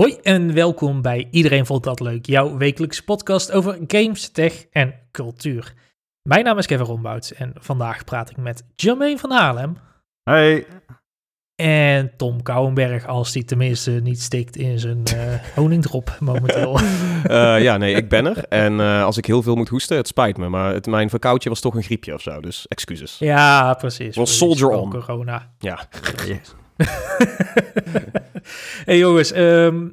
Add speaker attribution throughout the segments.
Speaker 1: Hoi en welkom bij Iedereen Vond Dat Leuk, jouw wekelijkse podcast over games, tech en cultuur. Mijn naam is Kevin Rombouts en vandaag praat ik met Jermaine van Haarlem
Speaker 2: Hey.
Speaker 1: en Tom Kouwenberg, als die tenminste niet stikt in zijn eh honingdrop momenteel.
Speaker 3: Eh, ja, nee, ik ben er. En eh, als ik heel veel moet hoesten, het spijt me. Maar het, mijn verkoudje was toch een griepje of zo. Dus excuses.
Speaker 1: ja, precies. Precies.
Speaker 3: soldier on.
Speaker 1: Corona.
Speaker 3: Ja.
Speaker 1: hey jongens, ehm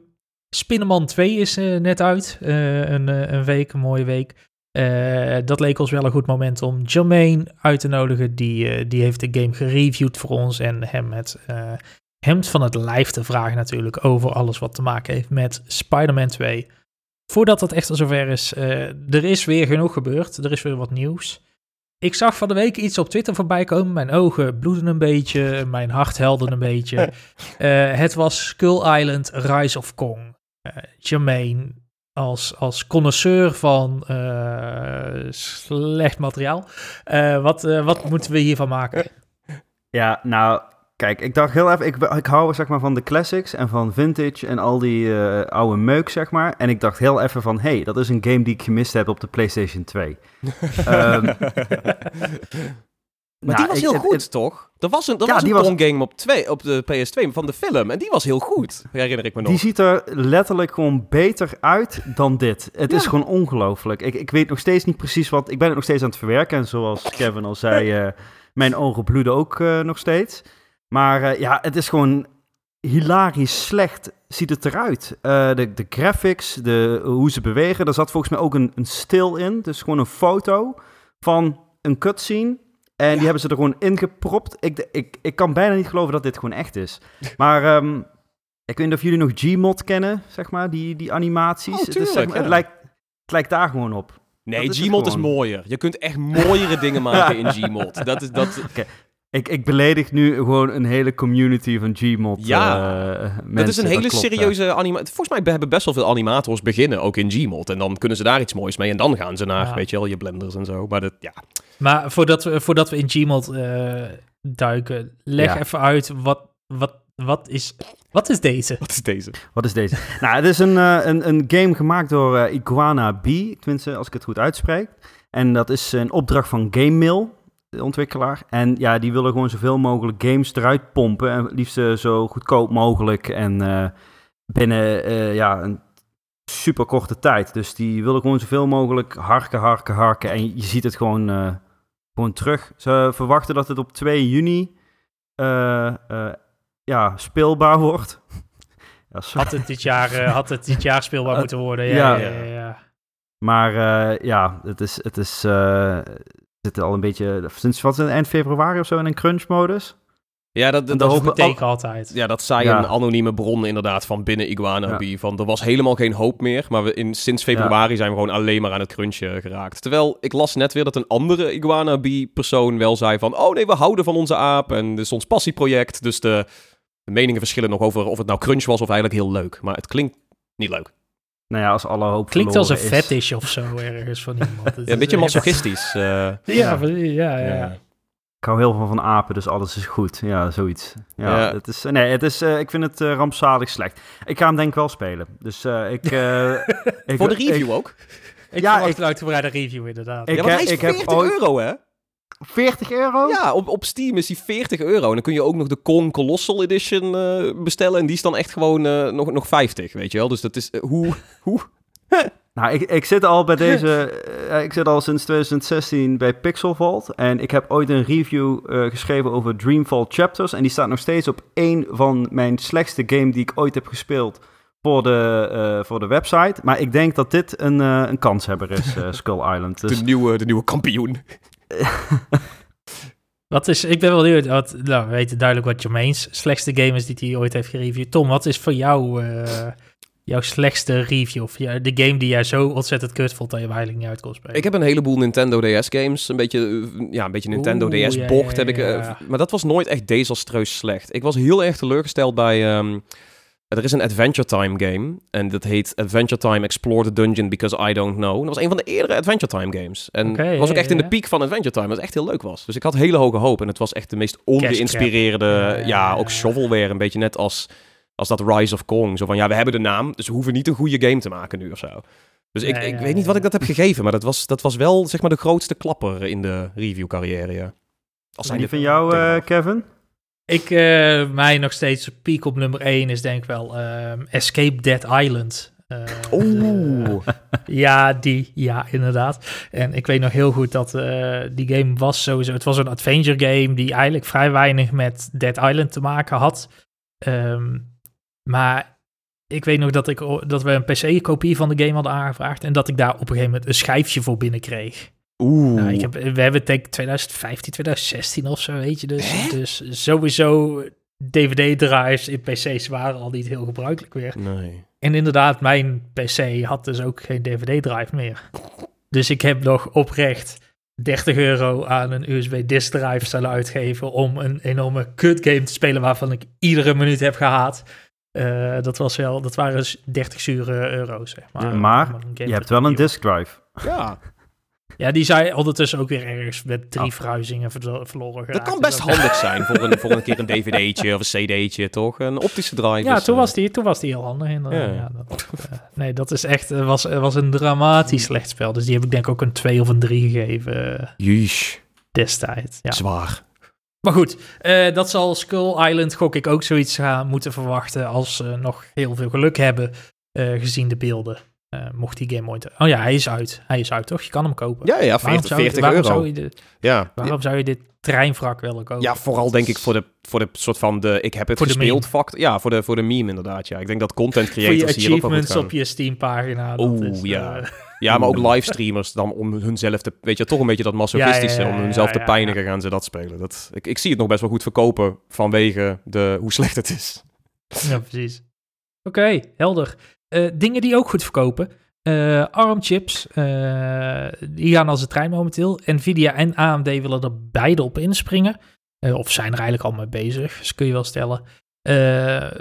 Speaker 1: Spinnenman 2 is eh, net uit. Eh, een, eh, een week, een mooie week. Dat leek ons wel een goed moment om Jermaine uit te nodigen. Die, die heeft de game gereviewd voor ons. En hem het hemd van het lijf te vragen natuurlijk over alles wat te maken heeft met Spider-Man 2. Voordat dat echt zover is, er is weer genoeg gebeurd. Er is weer wat nieuws. Ik zag van de week iets op Twitter voorbij komen. Mijn ogen bloeden een beetje. Mijn hart helde een beetje. Eh, het was Skull Island Rise of Kong. Eh Jermaine, als, als connoisseur van eh, slecht materiaal. eh, wat, eh, wat moeten we hiervan maken?
Speaker 2: Ja, nou, kijk, ik dacht heel even, ik, ik hou zeg maar van de classics en van vintage en al die eh, oude meuk, zeg maar. En ik dacht heel even van, hey, dat is een game die ik gemist heb op de PlayStation 2. Ehm,
Speaker 3: Maar
Speaker 2: nou,
Speaker 3: die was
Speaker 2: ik-
Speaker 3: heel goed,
Speaker 2: het-
Speaker 3: toch? Er was een, er
Speaker 2: Ja,
Speaker 3: was een
Speaker 2: die was-
Speaker 3: game op, twee, op de PS2 van de film. En die was heel goed, herinner ik me nog.
Speaker 2: Die ziet er letterlijk gewoon beter uit dan dit. Het is gewoon ongelooflijk. Ik, ik weet nog steeds niet precies wat... Ik ben het nog steeds aan het verwerken. En zoals Kevin al zei, eh, mijn ogen bloeden ook eh, nog steeds. Maar eh, ja, het is gewoon hilarisch slecht ziet het eruit. Eh, de, de graphics, de, hoe ze bewegen. Er zat volgens mij ook een, een stil in. Dus gewoon een foto van een cutscene. En die hebben ze er gewoon ingepropt. Ik, ik, ik kan bijna niet geloven dat dit gewoon echt is. Maar ehm, ik weet niet of jullie nog Gmod kennen, zeg maar, die, die animaties.
Speaker 3: Oh,
Speaker 2: het, is, zeg
Speaker 3: tuurlijk,
Speaker 2: maar,
Speaker 3: ja.
Speaker 2: het, lijkt, het lijkt daar gewoon op.
Speaker 3: nee,
Speaker 2: het
Speaker 3: Gmod is mooier. Je kunt echt mooiere dingen maken in Gmod. Dat is, dat,
Speaker 2: Ik, ik beledig nu gewoon een hele community van Gmod.
Speaker 3: Ja,
Speaker 2: eh,
Speaker 3: dat is een hele
Speaker 2: klopt,
Speaker 3: serieuze animatie. Volgens mij hebben best wel veel animators beginnen ook in Gmod. En dan kunnen ze daar iets moois mee. En dan gaan ze naar,
Speaker 1: Ja.
Speaker 3: weet je wel, je blenders en zo. Maar dat, ja.
Speaker 1: Maar voordat we, voordat we in Gmod eh, duiken, leg
Speaker 2: Ja.
Speaker 1: even uit wat, wat, wat, is, wat is deze?
Speaker 3: Wat is deze?
Speaker 2: Wat is deze? nou, het is een, eh, een, een game gemaakt door Iguana B, tenminste als ik het goed uitspreek. En dat is een opdracht van GameMill, de ontwikkelaar. En ja, die willen gewoon zoveel mogelijk games eruit pompen. En liefst eh, zo goedkoop mogelijk en eh, binnen eh, ja, een super korte tijd. Dus die willen gewoon zoveel mogelijk harken, harken, harken. En je ziet het gewoon, gewoon terug. Ze verwachten dat het op 2 juni ja, speelbaar wordt. Ja.
Speaker 1: Had het dit jaar, had het dit jaar speelbaar moeten worden? Ja,
Speaker 2: ja.
Speaker 1: ja, ja, ja.
Speaker 2: Maar ja, het is, het is, zitten al een beetje, sinds wat is eind februari of zo in een crunch-modus.
Speaker 3: Ja, dat, dat,
Speaker 2: de
Speaker 1: Dat
Speaker 2: hoop-
Speaker 1: betekent altijd.
Speaker 3: Ja, dat zei
Speaker 2: Ja.
Speaker 3: een anonieme bron inderdaad van binnen Iguana
Speaker 2: Ja.
Speaker 3: Van er was helemaal geen hoop meer. Maar we in, sinds februari zijn we gewoon alleen maar aan het crunchen geraakt. Terwijl ik las net weer dat een andere Iguana persoon wel zei van... Oh nee, we houden van onze aap en dit is ons passieproject. Dus de, de meningen verschillen nog over of het nou crunch was of eigenlijk heel leuk. Maar het klinkt niet leuk.
Speaker 2: Nou ja, als alle hoop
Speaker 1: Klinkt als een fetish of zo ergens van iemand.
Speaker 3: Ja, een beetje masochistisch. eh.
Speaker 1: Ja, ja, ja.
Speaker 3: Ja.
Speaker 2: Ik hou heel veel van apen, dus alles is goed. Ja, zoiets. Ja,
Speaker 3: Ja.
Speaker 2: Het is, nee, het is, eh, ik vind het eh, rampzalig slecht. Ik ga hem denk ik wel spelen. Dus eh, ik, eh, ik...
Speaker 3: Voor de
Speaker 2: ik-
Speaker 3: review ook.
Speaker 1: Ik
Speaker 2: Ja,
Speaker 1: verwacht
Speaker 2: ik-
Speaker 1: een uitgebreide review inderdaad.
Speaker 2: Ik
Speaker 3: ja, want
Speaker 2: heb-
Speaker 3: hij is
Speaker 2: ik heb
Speaker 3: 40
Speaker 2: ooit-
Speaker 3: euro hè?
Speaker 2: 40 euro?
Speaker 3: Ja, op, op Steam is die 40 euro. En dan kun je ook nog de Kong Colossal Edition eh, bestellen. En die is dan echt gewoon eh, nog, nog 50, weet je wel. Dus dat is... eh, hoe... hoe?
Speaker 2: Nou, ik, ik zit al bij deze. ik zit al sinds 2016 bij Pixel Vault. En ik heb ooit een review geschreven over Dreamfall Chapters. En die staat nog steeds op één van mijn slechtste game die ik ooit heb gespeeld. Voor de, voor de website. Maar ik denk dat dit een, eh, een kanshebber is, Skull Island. Dus
Speaker 3: De, nieuwe, de nieuwe kampioen.
Speaker 1: Wat is, ik ben wel benieuwd. Wat, nou, we weten duidelijk wat Jermaine's slechtste game is die hij ooit heeft gereviewd. Tom, wat is voor jou eh, jouw slechtste review? Of ja, de game die jij zo ontzettend kut vond dat je eigenlijk niet uit kon spelen?
Speaker 3: Ik heb een heleboel Nintendo DS games. Een beetje, eh, ja, een beetje Nintendo
Speaker 1: Oeh,
Speaker 3: DS bocht
Speaker 1: ja,
Speaker 3: heb ik. eh. Maar dat was nooit echt desastreus slecht. Ik was heel erg teleurgesteld bij... ehm, er is een Adventure Time game. En dat heet Adventure Time Explore the Dungeon Because I Don't Know. Dat was een van de eerdere Adventure Time games. En het was ook
Speaker 1: ja,
Speaker 3: echt in de piek van Adventure Time. Wat echt heel leuk was. Dus ik had hele hoge hoop. En het was echt de meest ongeïnspireerde...
Speaker 1: Ja,
Speaker 3: Ja,
Speaker 1: ja, ja.
Speaker 3: ook shovelware. Een beetje net als als dat Rise of Kong. Zo van, ja, we hebben de naam, dus we hoeven niet een goede game te maken nu of zo. Dus ik,
Speaker 1: Ja,
Speaker 3: ik weet niet wat
Speaker 1: ja.
Speaker 3: ik dat heb gegeven, maar dat was, dat was wel zeg maar de grootste klapper in de review-carrière. ja. Als
Speaker 2: En die
Speaker 3: zijnde
Speaker 2: van jou, eh. Kevin?
Speaker 1: Ik, eh, mij nog steeds piek op nummer 1 is denk ik wel ehm, Escape Dead Island. Eh,
Speaker 3: Oeh.
Speaker 1: Ja, die. Ja, inderdaad. En ik weet nog heel goed dat eh, die game was sowieso... Het was een adventure game die eigenlijk vrij weinig met Dead Island te maken had. Ehm, maar ik weet nog dat, ik, dat we een PC-kopie van de game hadden aangevraagd... en dat ik daar op een gegeven moment een schijfje voor binnenkreeg.
Speaker 3: Oeh.
Speaker 1: Nou, ik heb, we hebben het denk ik 2015, 2016 of zo, weet je. Dus, dus sowieso DVD-drives in PC's waren al niet heel gebruikelijk weer.
Speaker 3: Nee.
Speaker 1: En inderdaad, mijn PC had dus ook geen DVD-drive meer. Dus ik heb nog oprecht 30 euro aan een USB-disk drive staan uitgeven om een enorme kut game te spelen waarvan ik iedere minuut heb gehaat. Eh, dat, was wel, dat waren dus 30 zure euro's, zeg maar.
Speaker 2: Ja, maar Je hebt wel een disk drive.
Speaker 3: Ja,
Speaker 1: Ja, die zijn ondertussen ook weer ergens met drie
Speaker 2: Oh.
Speaker 1: verhuizingen verlo- verloren
Speaker 3: dat kan best
Speaker 1: dat-
Speaker 3: handig zijn voor een, voor een keer een dvd'tje of een cd'tje, toch? Een optische drive.
Speaker 1: Ja, toen
Speaker 3: eh,
Speaker 1: was, die, toen was die heel handig.
Speaker 3: Ja.
Speaker 1: Ja. dat, eh, nee, dat is echt, was, was een dramatisch slecht spel. Dus die heb ik denk ik ook een 2 of een 3 gegeven eh,
Speaker 3: Jeesh,
Speaker 1: destijds. Ja.
Speaker 3: zwaar.
Speaker 1: Maar goed, dat zal Skull Island gok ik ook zoiets gaan moeten verwachten als ze nog heel veel geluk hebben gezien de beelden. Eh, mocht die game ooit... Oh ja, hij is uit. Hij is uit, toch? Je kan hem kopen.
Speaker 3: Ja, ja,
Speaker 1: waarom
Speaker 3: 40,
Speaker 1: zou, je-
Speaker 3: 40
Speaker 1: waarom
Speaker 3: euro.
Speaker 1: Zou je dit,
Speaker 3: Ja.
Speaker 1: waarom zou je dit treinwrak willen kopen?
Speaker 3: ja, vooral denk ik voor de, voor de soort van de ik heb het
Speaker 1: Voor
Speaker 3: gespeeld factor. Ja, voor de, voor de meme inderdaad. Ja, ik denk dat content creators hier ook wel goed
Speaker 1: achievements op je Steam-pagina.
Speaker 3: Oeh, ja.
Speaker 1: eh,
Speaker 3: Ja, maar ook livestreamers dan om hunzelf te... Weet je, toch een beetje dat masochistische.
Speaker 1: Ja, ja, ja,
Speaker 3: om hunzelf te pijnigen gaan ze dat spelen. Dat, ik, ik zie het nog best wel goed verkopen vanwege de, hoe slecht het is.
Speaker 1: Ja, precies. Oké, helder. Eh, dingen die ook goed verkopen. Eh ARM-chips, eh, die gaan als een trein momenteel. Nvidia en AMD willen er beide op inspringen. Of zijn er eigenlijk al mee bezig, dus kun je wel stellen. Eh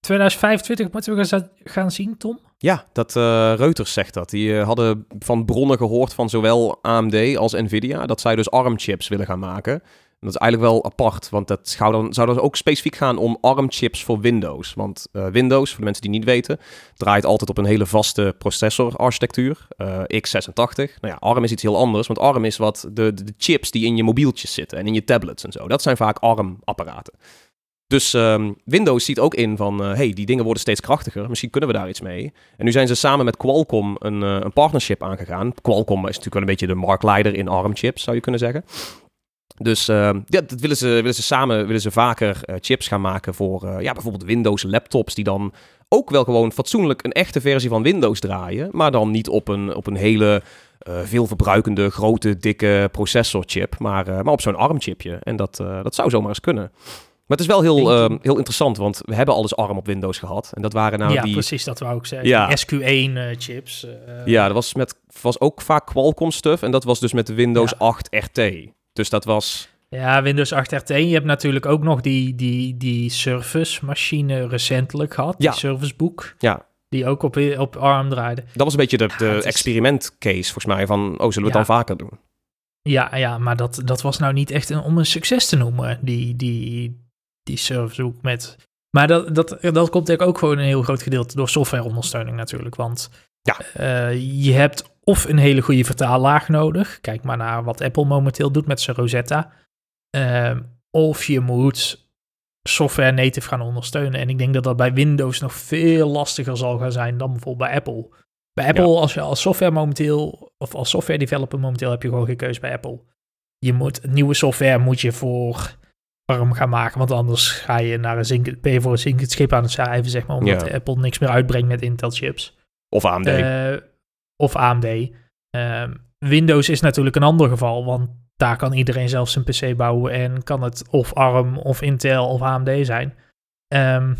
Speaker 1: 2025 moeten we gaan, zien, Tom?
Speaker 3: Ja, dat Reuters zegt dat. Die hadden van bronnen gehoord van zowel AMD als Nvidia... dat zij dus ARM-chips willen gaan maken. Dat is eigenlijk wel apart, want dat zou dan, zou ook specifiek gaan om ARM-chips voor Windows. Want eh, Windows, voor de mensen die niet weten, draait altijd op een hele vaste processorarchitectuur, eh, x86. Nou ja, ARM is iets heel anders, want ARM is wat de, de, chips die in je mobieltjes zitten en in je tablets en zo. Dat zijn vaak ARM-apparaten. Dus ehm, Windows ziet ook in van, eh, hey, die dingen worden steeds krachtiger, misschien kunnen we daar iets mee. En nu zijn ze samen met Qualcomm een, een partnership aangegaan. Qualcomm is natuurlijk wel een beetje de marktleider in ARM-chips, zou je kunnen zeggen. Dus ehm, ja, dat willen ze, willen ze samen willen ze vaker eh, chips gaan maken voor eh, ja, bijvoorbeeld Windows laptops die dan ook wel gewoon fatsoenlijk een echte versie van Windows draaien, maar dan niet op een, op een hele eh veelverbruikende, grote, dikke processorchip, maar, maar op zo'n ARM-chipje. En dat, dat zou zomaar eens kunnen. Maar het is wel heel, ehm, heel interessant, want we hebben alles ARM op Windows gehad. En dat waren nou
Speaker 1: ja,
Speaker 3: die...
Speaker 1: precies, dat wou ik zeggen.
Speaker 3: Ja.
Speaker 1: Die SQ1-chips. eh,
Speaker 3: Ja, dat was, met, was ook vaak Qualcomm stuff. En dat was dus met de Windows
Speaker 1: Ja.
Speaker 3: 8 RT. Dus dat was...
Speaker 1: Ja, Windows 8 RT. Je hebt natuurlijk ook nog die, die, die Surface machine recentelijk gehad.
Speaker 3: Ja.
Speaker 1: Die Surface Book.
Speaker 3: Ja.
Speaker 1: Die ook op, op ARM draaide.
Speaker 3: Dat was een beetje de,
Speaker 1: Ja,
Speaker 3: de
Speaker 1: het is-
Speaker 3: experimentcase volgens mij. Van, oh, zullen we het dan vaker doen?
Speaker 1: Ja, ja maar dat, dat was nou niet echt een, om een succes te noemen. Die, die, die Book met... Maar dat, dat, dat komt denk ik ook gewoon een heel groot gedeelte door softwareondersteuning natuurlijk. Want
Speaker 3: Ja.
Speaker 1: eh, je hebt of een hele goede vertaallaag nodig. Kijk maar naar wat Apple momenteel doet met zijn Rosetta. Ehm, of je moet software native gaan ondersteunen. En ik denk dat dat bij Windows nog veel lastiger zal gaan zijn dan bijvoorbeeld bij Apple. Bij Apple, als je als software momenteel, of als software developer momenteel, heb je gewoon geen keuze bij Apple. Je moet, nieuwe software moet je voor ARM gaan maken, want anders ga je naar een zink, ben je voor een zinkend schip aan het schrijven, zeg maar, omdat
Speaker 3: Ja.
Speaker 1: Apple niks meer uitbrengt met Intel chips.
Speaker 3: Of AMD.
Speaker 1: Eh, of AMD. Ehm, Windows is natuurlijk een ander geval, want daar kan iedereen zelf zijn PC bouwen en kan het of ARM of Intel of AMD zijn. Ehm,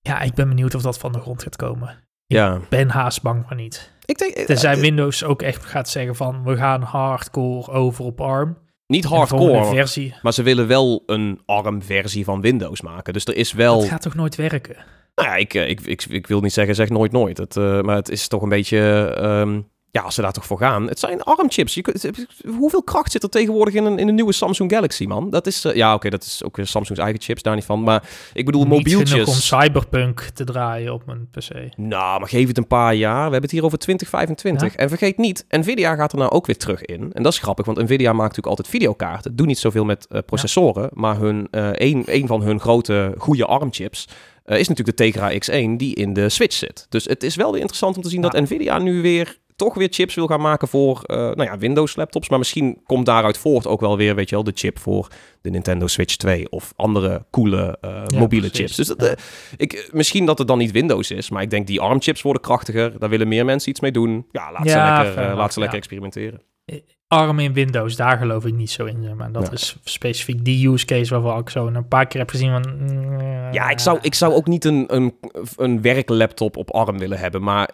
Speaker 1: ja, ik ben benieuwd of dat van de grond gaat komen.
Speaker 3: ja.
Speaker 1: Ben haast bang van niet.
Speaker 3: Ik denk... eh,
Speaker 1: Tenzij
Speaker 3: eh,
Speaker 1: Windows ook echt gaat zeggen van we gaan hardcore over op ARM.
Speaker 3: Niet hardcore,
Speaker 1: versie.
Speaker 3: maar ze willen wel een ARM-versie van Windows maken. Dus er is wel...
Speaker 1: Dat gaat toch nooit werken?
Speaker 3: Nou ja, ik, eh, ik, ik, ik wil niet zeggen zeg nooit nooit. Het, eh, maar het is toch een beetje... ehm, ja, als ze daar toch voor gaan. Het zijn ARM-chips. Je hoeveel kracht zit er tegenwoordig in een, in een nieuwe Samsung Galaxy, man? Dat is, eh, ja, oké, dat is ook Samsung's eigen chips, daar niet van. Maar ik bedoel,
Speaker 1: Niet
Speaker 3: mobieltjes.
Speaker 1: om Cyberpunk te draaien op mijn PC.
Speaker 3: Nou, maar geef het een paar jaar. We hebben het hier over 2025. En vergeet niet, Nvidia gaat er nou ook weer terug in. En dat is grappig, want Nvidia maakt natuurlijk altijd videokaarten. Doet niet zoveel met eh, processoren, maar hun, eh, een, een van hun grote goede ARM-chips is natuurlijk de Tegra X1 die in de Switch zit. Dus het is wel weer interessant om te zien
Speaker 1: Ja.
Speaker 3: dat Nvidia nu weer toch weer chips wil gaan maken voor eh, nou ja, Windows laptops. Maar misschien komt daaruit voort ook wel weer, weet je wel, de chip voor de Nintendo Switch 2 of andere coole eh,
Speaker 1: Ja,
Speaker 3: mobiele
Speaker 1: precies.
Speaker 3: chips. Dus dat, eh, ik, misschien dat het dan niet Windows is, maar ik denk die ARM-chips worden krachtiger. Daar willen meer mensen iets mee doen. Ja, laat ze lekker, laat ze lekker experimenteren.
Speaker 1: ARM in Windows, daar geloof ik niet zo in. Maar dat
Speaker 3: Ja.
Speaker 1: is specifiek die use case waarvan ik zo een paar keer heb gezien van...
Speaker 3: Ja, ik zou, ik zou ook niet een, een, een werklaptop op ARM willen hebben, maar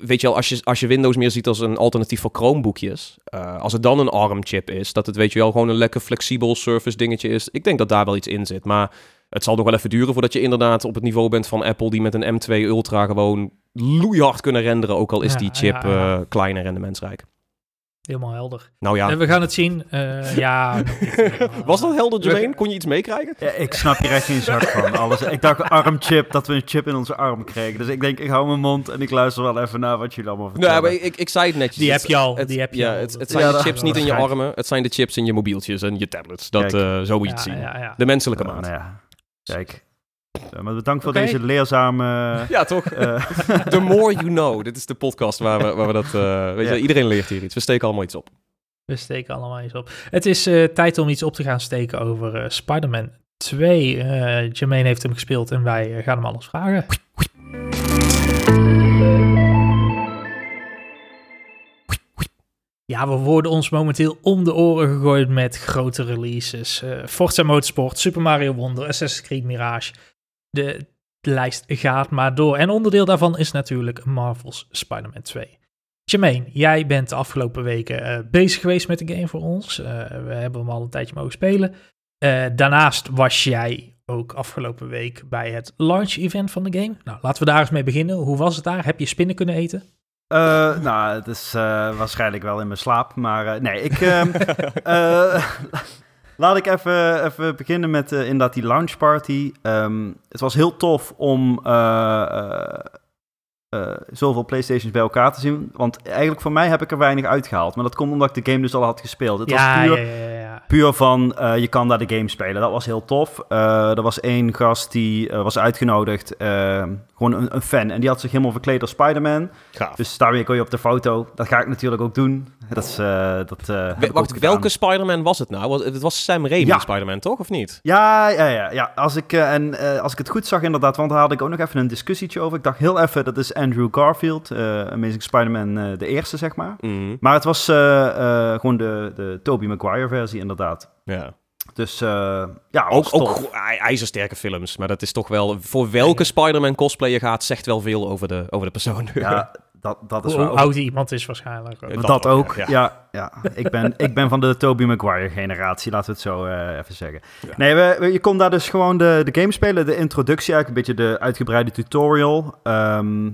Speaker 3: weet je wel, als je, als je Windows meer ziet als een alternatief voor Chromeboekjes, eh, als het dan een ARM-chip is, dat het weet je wel gewoon een lekker flexibel Surface dingetje is, ik denk dat daar wel iets in zit, maar het zal nog wel even duren voordat je inderdaad op het niveau bent van Apple, die met een M2 Ultra gewoon loeihard kunnen renderen, ook al is
Speaker 1: Ja,
Speaker 3: die chip
Speaker 1: ja, ja.
Speaker 3: eh, klein en rendementsrijk.
Speaker 1: Helemaal helder.
Speaker 3: Nou ja,
Speaker 1: En we gaan het zien. Eh, ja.
Speaker 3: was dat helder, Jermaine? Kon je iets meekrijgen?
Speaker 2: Ja, ik snap hier echt geen zak van. Alles. Ik dacht armchip, dat we een chip in onze arm kregen. Dus ik denk, ik hou mijn mond en ik luister wel even naar wat jullie allemaal vertellen.
Speaker 3: Nou, maar ik, ik zei het netjes.
Speaker 1: Die
Speaker 3: Het-
Speaker 1: heb je al,
Speaker 3: Het,
Speaker 1: die heb je
Speaker 3: ja,
Speaker 1: al.
Speaker 3: Het, het zijn
Speaker 2: Ja,
Speaker 3: de chips niet in je armen. Het zijn de chips in je mobieltjes en je tablets. Dat,
Speaker 2: Kijk.
Speaker 3: eh zo moet je
Speaker 1: Ja,
Speaker 3: het zien.
Speaker 1: ja, ja.
Speaker 3: De menselijke
Speaker 2: Ja,
Speaker 3: maat.
Speaker 2: nou ja. Kijk. Ja, maar bedankt voor deze leerzame...
Speaker 3: Ja, toch?
Speaker 2: eh,
Speaker 3: The more you know. Dit is de podcast waar we, waar we dat... eh, weet
Speaker 2: Ja.
Speaker 3: je, iedereen leert hier iets. We steken allemaal iets op.
Speaker 1: We steken allemaal iets op. Het is eh, tijd om iets op te gaan steken over eh, Spider-Man 2. Eh Jermaine heeft hem gespeeld en wij gaan hem alles vragen. Ja, we worden ons momenteel om de oren gegooid met grote releases. Eh Forza Motorsport, Super Mario Wonder, Assassin's Creed Mirage. De, lijst gaat maar door. En onderdeel daarvan is natuurlijk Marvel's Spider-Man 2. Jermaine, jij bent de afgelopen weken eh, bezig geweest met de game voor ons. Eh, we hebben hem al een tijdje mogen spelen. Eh, daarnaast was jij ook afgelopen week bij het launch event van de game. Nou, laten we daar eens mee beginnen. Hoe was het daar? Heb je spinnen kunnen eten?
Speaker 2: eh, nou, het is eh, waarschijnlijk wel in mijn slaap. Maar eh, nee, ik... laat ik even, even beginnen met eh, inderdaad die launch party. Ehm, het was heel tof om... eh, eh, zoveel PlayStations bij elkaar te zien. Want eigenlijk voor mij heb ik er weinig uitgehaald. Maar dat komt omdat ik de game dus al had gespeeld. Het was puur,
Speaker 1: ja, ja, ja.
Speaker 2: puur van eh, je kan daar de game spelen. Dat was heel tof. Eh, er was één gast die was uitgenodigd. gewoon een, een fan. En die had zich helemaal verkleed als Spider-Man. Dus daarmee kon je op de foto. Dat ga ik natuurlijk ook doen. Dat is, eh, dat, eh,
Speaker 3: Wacht, welke Spider-Man was het nou? Was- Het was Sam Raimi
Speaker 2: Ja.
Speaker 3: Spider-Man, toch? Of niet?
Speaker 2: Ja, ja, ja. ja. Als, ik, eh, en, als ik het goed zag inderdaad, want daar had ik ook nog even een discussietje over. Ik dacht heel even, dat is Andrew Garfield, Amazing Spider-Man, de eerste, zeg maar.
Speaker 3: Mhm.
Speaker 2: Maar het was gewoon de, de Tobey Maguire versie, inderdaad.
Speaker 3: Ja.
Speaker 2: Dus ja,
Speaker 3: Ook, ook ijzersterke films. Maar dat is toch wel... Voor welke Spider-Man cosplayer gaat, zegt wel veel over de, over de persoon.
Speaker 2: Ja, dat, dat is
Speaker 1: Hoe
Speaker 2: wel...
Speaker 1: oud iemand is waarschijnlijk. ook.
Speaker 3: Dat
Speaker 2: Dat,
Speaker 3: ook, ja.
Speaker 2: ja. ja, Ik, ben, ik ben van de Tobey Maguire generatie, laten we het zo eh, even zeggen.
Speaker 3: Ja.
Speaker 2: Nee, we, we- je kon daar dus gewoon de, de game spelen, de introductie eigenlijk, een beetje de uitgebreide tutorial. Ehm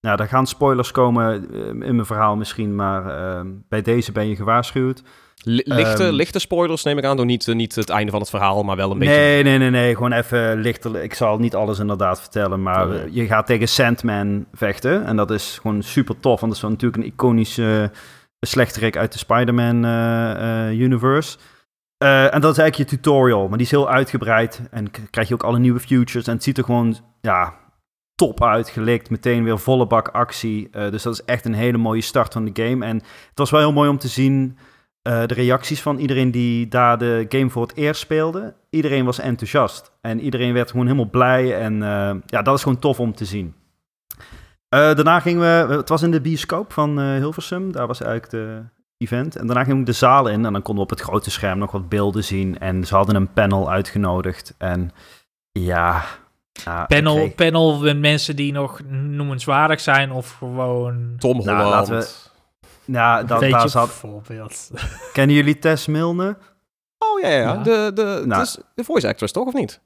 Speaker 2: nou, daar gaan spoilers komen eh, in mijn verhaal misschien, maar ehm, bij deze ben je gewaarschuwd.
Speaker 3: Li- Lichte,
Speaker 2: Ehm,
Speaker 3: lichte spoilers neem ik aan, door niet, niet het einde van het verhaal, maar wel een beetje...
Speaker 2: Nee, nee, nee, nee, gewoon even lichter. Ik zal niet alles inderdaad vertellen, maar
Speaker 3: Nee.
Speaker 2: eh, je gaat tegen Sandman vechten. En dat is gewoon super tof, want dat is natuurlijk een iconische slechterik uit de Spider-Man eh, eh, universe. Eh, en dat is eigenlijk je tutorial, maar die is heel uitgebreid. En krijg je ook alle nieuwe futures. En het ziet er gewoon, ja, top uit, gelikt. Meteen weer volle bak actie. Dus dat is echt een hele mooie start van de game. En het was wel heel mooi om te zien eh, de reacties van iedereen die daar de game voor het eerst speelde. Iedereen was enthousiast. En iedereen werd gewoon helemaal blij. En eh, ja, dat is gewoon tof om te zien. Eh, daarna gingen we, het was in de bioscoop van eh, Hilversum. Daar was eigenlijk de event. En daarna gingen we de zaal in. En dan konden we op het grote scherm nog wat beelden zien. En ze hadden een panel uitgenodigd. En ja...
Speaker 1: Panel,
Speaker 2: kreeg-
Speaker 1: panel met mensen die nog noemenswaardig zijn of gewoon...
Speaker 3: Tom
Speaker 2: Nou,
Speaker 3: Holland.
Speaker 2: Ja, dat,
Speaker 1: Weet
Speaker 2: daar zat...
Speaker 1: bijvoorbeeld.
Speaker 2: Kennen jullie Tess Milne?
Speaker 3: Oh ja, ja.
Speaker 1: Ja.
Speaker 3: De, de,
Speaker 2: Nou.
Speaker 3: dus de voice actress, toch? Of niet?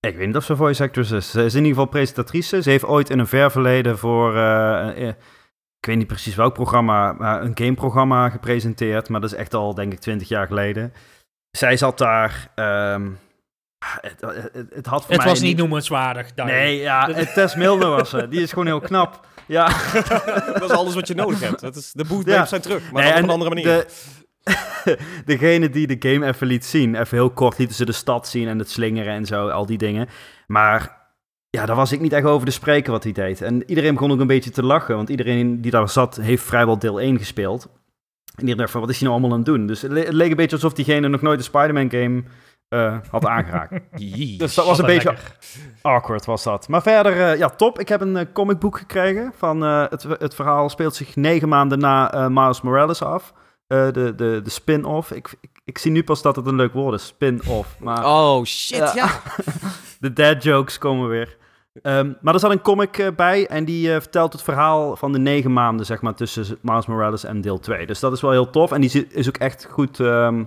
Speaker 2: Ik weet niet of ze voice actress is. Ze is in ieder geval presentatrice. Ze heeft ooit in een ver verleden voor... eh, eh, ik weet niet precies welk programma, maar een gameprogramma gepresenteerd. Maar dat is echt al, denk ik, twintig jaar geleden. Zij zat daar. ehm, het, het, het had voor
Speaker 1: Het
Speaker 2: mij
Speaker 1: was niet noemenswaardig. duidelijk.
Speaker 2: Nee, ja, Tess Milner was ze. Die is gewoon heel knap. Ja.
Speaker 3: dat is alles wat je nodig hebt. Dat is, de bootbabes
Speaker 2: Ja.
Speaker 3: zijn terug, maar
Speaker 2: Nee,
Speaker 3: op
Speaker 2: en
Speaker 3: een andere manier.
Speaker 2: De, degene die de game even liet zien, even heel kort lieten ze de stad zien en het slingeren en zo, al die dingen. Maar ja, daar was ik niet echt over te spreken wat hij deed. En iedereen begon ook een beetje te lachen, want iedereen die daar zat, heeft vrijwel deel 1 gespeeld. En iedereen dacht van, wat is hij nou allemaal aan het doen? Dus het, le- het leek een beetje alsof diegene nog nooit een Spider-Man game eh, had aangeraakt.
Speaker 3: Jee.
Speaker 2: dus dat was een beetje
Speaker 1: lekker.
Speaker 2: awkward was dat. Maar verder, eh, ja, top. Ik heb een eh, comicboek gekregen. Van, eh, het, het verhaal speelt zich negen maanden na eh, Miles Morales af. Eh, de, de, de spin-off. Ik, ik, ik zie nu pas dat het een leuk woord is. Spin-off. Maar
Speaker 3: Oh, shit,
Speaker 2: Ja.
Speaker 3: ja.
Speaker 2: de dad jokes komen weer. Ehm, maar er zat een comic bij en die eh, vertelt het verhaal van de negen maanden, zeg maar, tussen Miles Morales en deel 2. Dus dat is wel heel tof. En die is ook echt goed, ehm,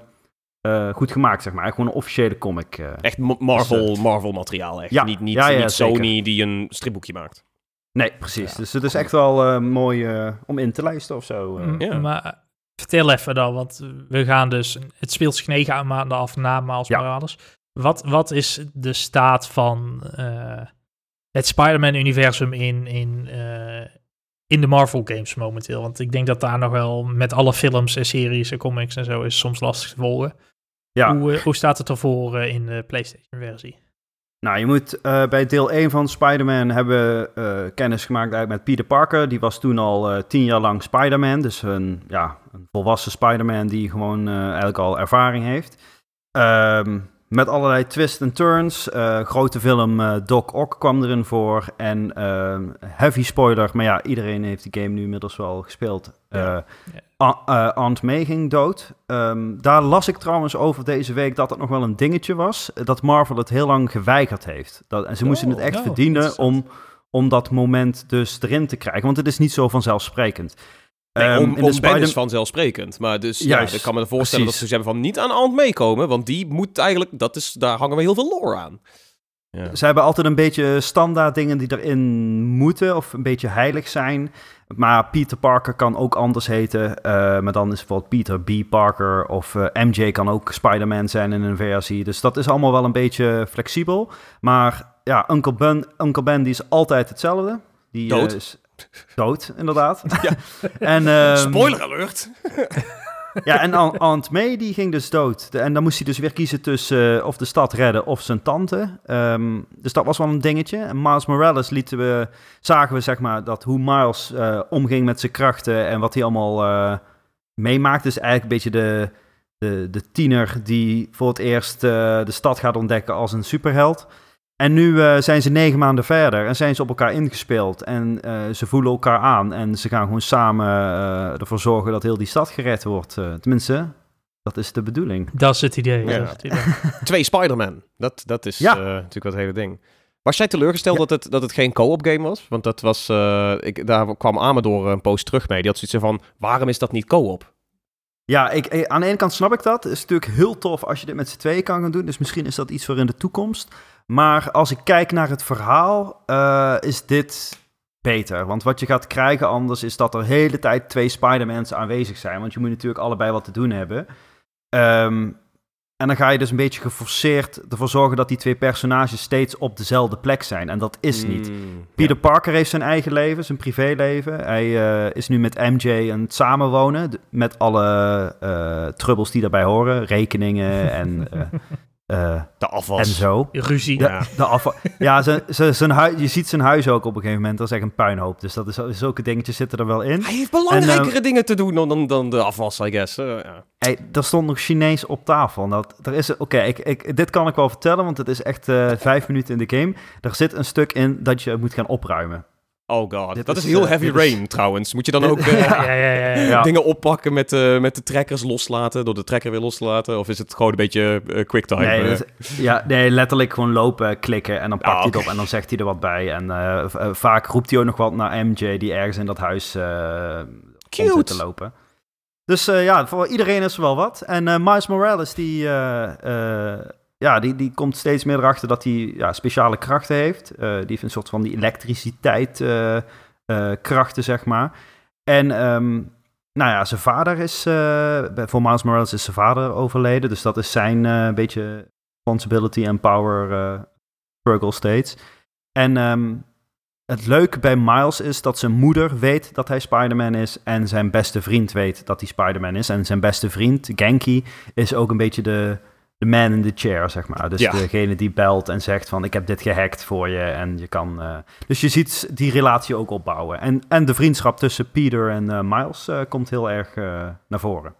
Speaker 2: eh, goed gemaakt, zeg maar. Gewoon een officiële comic. eh.
Speaker 3: Echt Ma- Marvel, Marvel materiaal, echt.
Speaker 2: Ja.
Speaker 3: Niet, niet,
Speaker 2: Ja, ja,
Speaker 3: niet. Sony die een stripboekje maakt.
Speaker 2: Nee, precies.
Speaker 3: Ja,
Speaker 2: dus het is echt wel eh, mooi om in te lijsten of zo.
Speaker 1: Mm,
Speaker 3: Ja.
Speaker 1: Maar vertel even dan, want we gaan dus... Het speelt zich negen maanden af na Miles
Speaker 2: Ja.
Speaker 1: Morales. Wat, wat is de staat van eh, het Spider-Man-universum in, in, eh, in de Marvel-games momenteel? Want ik denk dat daar nog wel met alle films en series en comics en zo is soms lastig te volgen.
Speaker 2: Ja,
Speaker 1: Hoe, eh, hoe staat het ervoor eh, in de PlayStation-versie?
Speaker 2: nou je moet eh, bij deel 1 van Spider-Man hebben kennis gemaakt met Peter Parker. Die was toen al tien jaar lang Spider-Man. Dus een, ja, een volwassen Spider-Man die gewoon eigenlijk al ervaring heeft. Ehm, met allerlei twists en turns. Eh, grote film eh, Doc Ock kwam erin voor. En ehm, heavy spoiler, maar ja, iedereen heeft die game nu inmiddels wel gespeeld. Eh,
Speaker 3: Ja.
Speaker 2: A- eh, Aunt May ging dood. Ehm, daar las ik trouwens over deze week dat het nog wel een dingetje was. eh, Dat Marvel het heel lang geweigerd heeft. Dat, en ze moesten het echt
Speaker 1: oh,
Speaker 2: verdienen om, om dat moment dus erin te krijgen. Want het is niet zo vanzelfsprekend.
Speaker 3: Nee,
Speaker 2: Ehm,
Speaker 3: om,
Speaker 2: Spider-
Speaker 3: is vanzelfzelfsprekend. Maar dus ja, ik kan me voorstellen
Speaker 2: precies.
Speaker 3: dat ze zeggen van niet aan Ant meekomen. Want die moet eigenlijk, dat is, daar hangen we heel veel lore aan. Ja.
Speaker 2: Ze hebben altijd een beetje standaard dingen die erin moeten of een beetje heilig zijn. Maar Peter Parker kan ook anders heten. eh, maar dan is bijvoorbeeld Peter B. Parker of eh, MJ kan ook Spider-Man zijn in een versie. Dus dat is allemaal wel een beetje flexibel. Maar ja, Uncle Ben, Uncle ben die is altijd hetzelfde. Die eh,
Speaker 3: Dood.
Speaker 2: is dood, inderdaad.
Speaker 3: Ja.
Speaker 2: en, ehm,
Speaker 3: Spoiler alert!
Speaker 2: ja, en Aunt- May die ging dus dood. De- en dan moest hij dus weer kiezen tussen eh, of de stad redden of zijn tante. Ehm, dus dat was wel een dingetje. En Miles Morales lieten we, zagen we zeg maar dat hoe Miles eh, omging met zijn krachten en wat hij allemaal eh, meemaakt. Dus eigenlijk een beetje de, de, de tiener die voor het eerst de stad gaat ontdekken als een superheld. En nu eh, zijn ze negen maanden verder en zijn ze op elkaar ingespeeld. En eh, ze voelen elkaar aan en ze gaan gewoon samen eh, ervoor zorgen dat heel die stad gered wordt. Eh, tenminste, dat is de bedoeling.
Speaker 1: Dat is het idee.
Speaker 3: Ja.
Speaker 1: Dat is het idee.
Speaker 3: Twee Spider-Man. Dat, dat is
Speaker 2: Ja.
Speaker 3: eh, natuurlijk wat het hele ding. Was jij teleurgesteld dat, het, dat het geen co-op game was? Want dat was, eh, ik, daar kwam Amador een post terug mee. Die had zoiets van, waarom is dat niet co-op?
Speaker 2: Ja, ik, aan de ene kant snap ik dat. Het is natuurlijk heel tof als je dit met z'n tweeën kan gaan doen. Dus misschien is dat iets voor in de toekomst. Maar als ik kijk naar het verhaal, eh, is dit beter. Want wat je gaat krijgen anders is dat er de hele tijd twee Spider-Mans aanwezig zijn. Want je moet natuurlijk allebei wat te doen hebben. Ehm, en dan ga je dus een beetje geforceerd ervoor zorgen dat die twee personages steeds op dezelfde plek zijn. En dat is niet.
Speaker 3: Mm,
Speaker 2: Peter Parker heeft zijn eigen leven, zijn privéleven. Hij eh, is nu met MJ aan het samenwonen. Met alle eh troubles die daarbij horen. Rekeningen en, eh,
Speaker 3: De afwas.
Speaker 2: en zo.
Speaker 1: Ruzie.
Speaker 2: De,
Speaker 3: Ja.
Speaker 2: de afval. Ja, zijn, zijn, zijn hui- je ziet zijn huis ook op een gegeven moment. Dat is echt een puinhoop. Dus dat is, zulke dingetjes zitten er wel in.
Speaker 3: Hij heeft belangrijkere
Speaker 2: En,
Speaker 3: dingen te doen dan, dan, dan de afwas, I guess. Eh, ja.
Speaker 2: Hey, er stond nog Chinees op tafel. Dat, er is, oké, ik, ik, dit kan ik wel vertellen, want het is echt eh, vijf minuten in de game. Er zit een stuk in dat je moet gaan opruimen.
Speaker 3: Oh god,
Speaker 2: Dit
Speaker 3: dat is,
Speaker 2: is,
Speaker 3: heel
Speaker 2: eh,
Speaker 3: heavy
Speaker 2: is-
Speaker 3: rain trouwens. Moet je dan ook eh,
Speaker 1: Ja, ja, ja, ja.
Speaker 2: Ja.
Speaker 3: dingen oppakken met, eh, met de trekkers loslaten, door de trekker weer los te laten? Of is het gewoon een beetje quicktime?
Speaker 2: Nee, ja, nee, letterlijk gewoon lopen, klikken en dan pakt
Speaker 3: Ah,
Speaker 2: hij het op en dan zegt hij er wat bij. En vaak roept hij ook nog wat naar MJ die ergens in dat huis eh zit te lopen. Dus eh, ja, voor iedereen is er wel wat. En eh Miles Morales, die, eh, eh, ja, die, die komt steeds meer erachter dat hij ja, speciale krachten heeft. Eh, die heeft een soort van die elektriciteit eh, eh, krachten, zeg maar. En ehm, nou ja, zijn vader is, voor Miles Morales is zijn vader overleden. Dus dat is zijn beetje responsibility en power struggle steeds. En um, het leuke bij Miles is dat zijn moeder weet dat hij Spider-Man is. En zijn beste vriend weet dat hij Spider-Man is. En zijn beste vriend, Genki, is ook een beetje de, de man in the chair, zeg maar. Dus degene die belt en zegt van ik heb dit gehackt voor je. En je kan. Uh... Dus je ziet die relatie ook opbouwen. En, en de vriendschap tussen Peter en uh, Miles uh, komt heel erg naar voren.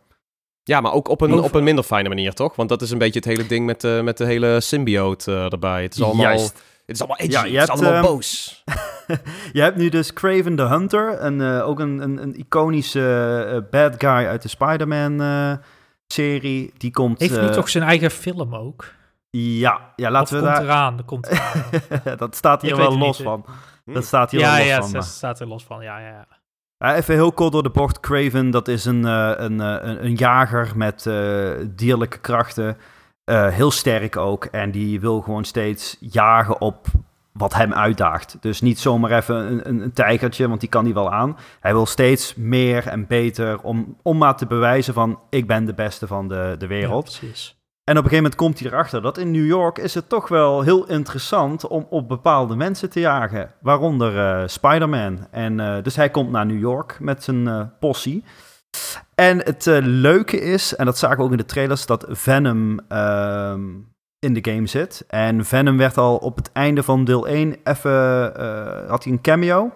Speaker 3: Ja, maar ook op een, op een minder fijne manier, toch? Want dat is een beetje het hele ding met de, met de hele symbiote erbij. Het is allemaal...
Speaker 2: Juist.
Speaker 3: Het is allemaal edgy, ja, je het is allemaal um, boos.
Speaker 2: je hebt nu dus Craven the Hunter, en uh, ook een, een, een iconische uh, bad guy uit de Spider-Man uh, serie. Die komt...
Speaker 1: Heeft hij toch zijn eigen film ook?
Speaker 2: Ja, ja laten
Speaker 1: of
Speaker 2: we
Speaker 1: komt
Speaker 2: daar...
Speaker 1: eraan, er komt eraan.
Speaker 2: dat staat hier wel los niet, van. Hm. Dat staat hier
Speaker 1: ja,
Speaker 2: wel los
Speaker 1: ja,
Speaker 2: van.
Speaker 1: Ja, dat staat er los van, ja, ja, ja.
Speaker 2: Uh, even heel kort door de bocht. Craven, dat is een, uh, een, een, een, jager met uh, dierlijke krachten. heel sterk ook. En die wil gewoon steeds jagen op wat hem uitdaagt. Dus niet zomaar even een, een, een, tijgertje, want die kan hij wel aan. Hij wil steeds meer en beter om, om maar te bewijzen van... ik ben de beste van de, de wereld.
Speaker 1: Ja, precies.
Speaker 2: En op een gegeven moment komt hij erachter dat in New York is het toch wel heel interessant om op bepaalde mensen te jagen. Waaronder uh, Spider-Man. En uh, dus hij komt naar New York met zijn uh, possie. En het leuke is, en dat zagen we ook in de trailers, dat Venom ehm, in de game zit. En Venom werd al op het einde van deel 1 even, had hij een cameo.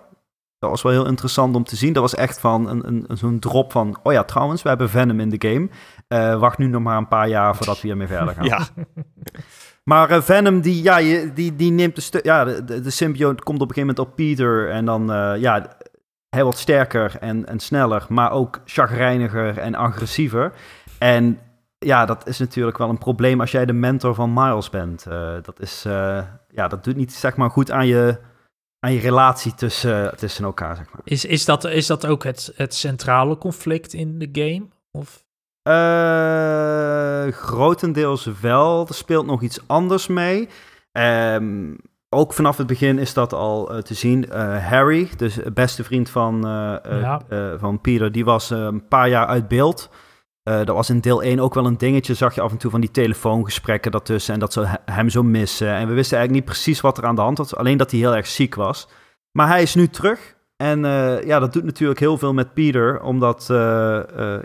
Speaker 2: Dat was wel heel interessant om te zien. Dat was echt van een, een, zo'n drop van, oh ja, trouwens, we hebben Venom in de game. Uh, wacht nu nog maar een paar jaar voordat we hiermee verder gaan.
Speaker 3: Ja.
Speaker 2: Maar uh, Venom, die, ja, die, die neemt de, stu ja, de, de, de symbiote komt op een gegeven moment op Peter. En dan, ja, hij wordt sterker en, en sneller, maar ook chagrijniger en agressiever. En ja, dat is natuurlijk wel een probleem als jij de mentor van Miles bent. dat is, ja, dat doet niet, zeg maar, goed aan je aan je relatie tussen, tussen elkaar, zeg maar.
Speaker 1: Is, is, dat, is dat ook het, het centrale conflict in de game? Of?
Speaker 2: Uh, grotendeels wel. Er speelt nog iets anders mee. Um, ook vanaf het begin is dat al uh, te zien. Uh, Harry, dus de beste vriend van, ja. van Peter, die was een paar jaar uit beeld. Uh, was in deel 1 ook wel een dingetje. Zag je af en toe van die telefoongesprekken daartussen. En dat ze hem zo missen. En we wisten eigenlijk niet precies wat er aan de hand was. Alleen dat hij heel erg ziek was. Maar hij is nu terug. En uh, ja, dat doet natuurlijk heel veel met Peter. Omdat uh,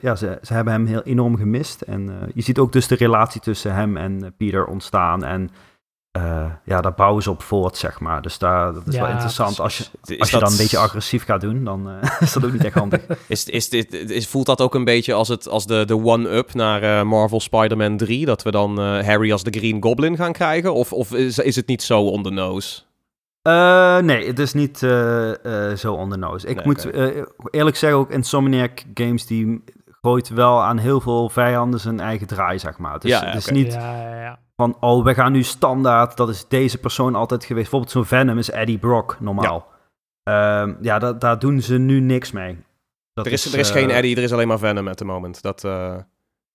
Speaker 2: ja, ze, ze hebben hem heel enorm gemist. En je ziet ook dus de relatie tussen hem en Peter ontstaan. En uh, ja, daar bouwen ze op voort, zeg maar. Dus daar, dat is ja, wel interessant. Als je, als dat... je dan een beetje agressief gaat doen, dan uh, is dat ook niet echt handig.
Speaker 3: is, is, is, is, voelt dat ook een beetje als, het, als de, de one-up naar uh, Marvel Spider-Man 3? Dat we dan Harry als de Green Goblin gaan krijgen? Of, of is, is het niet zo on the nose?
Speaker 2: nee, het is niet zo on the nose. Ik nee, moet okay. eerlijk zeggen, ook Insomniac Games... die gooit wel aan heel veel vijanden zijn eigen draai, zeg maar. Dus,
Speaker 3: ja,
Speaker 2: het is
Speaker 3: okay.
Speaker 2: niet...
Speaker 1: Ja, ja, ja
Speaker 2: van, oh, we gaan nu standaard, dat is deze persoon altijd geweest. Bijvoorbeeld zo'n Venom is Eddie Brock normaal. Ja, um, ja da daar doen ze nu niks mee.
Speaker 3: Dat er is, er is uh, geen Eddie, er is alleen maar Venom at the moment. Dat, uh...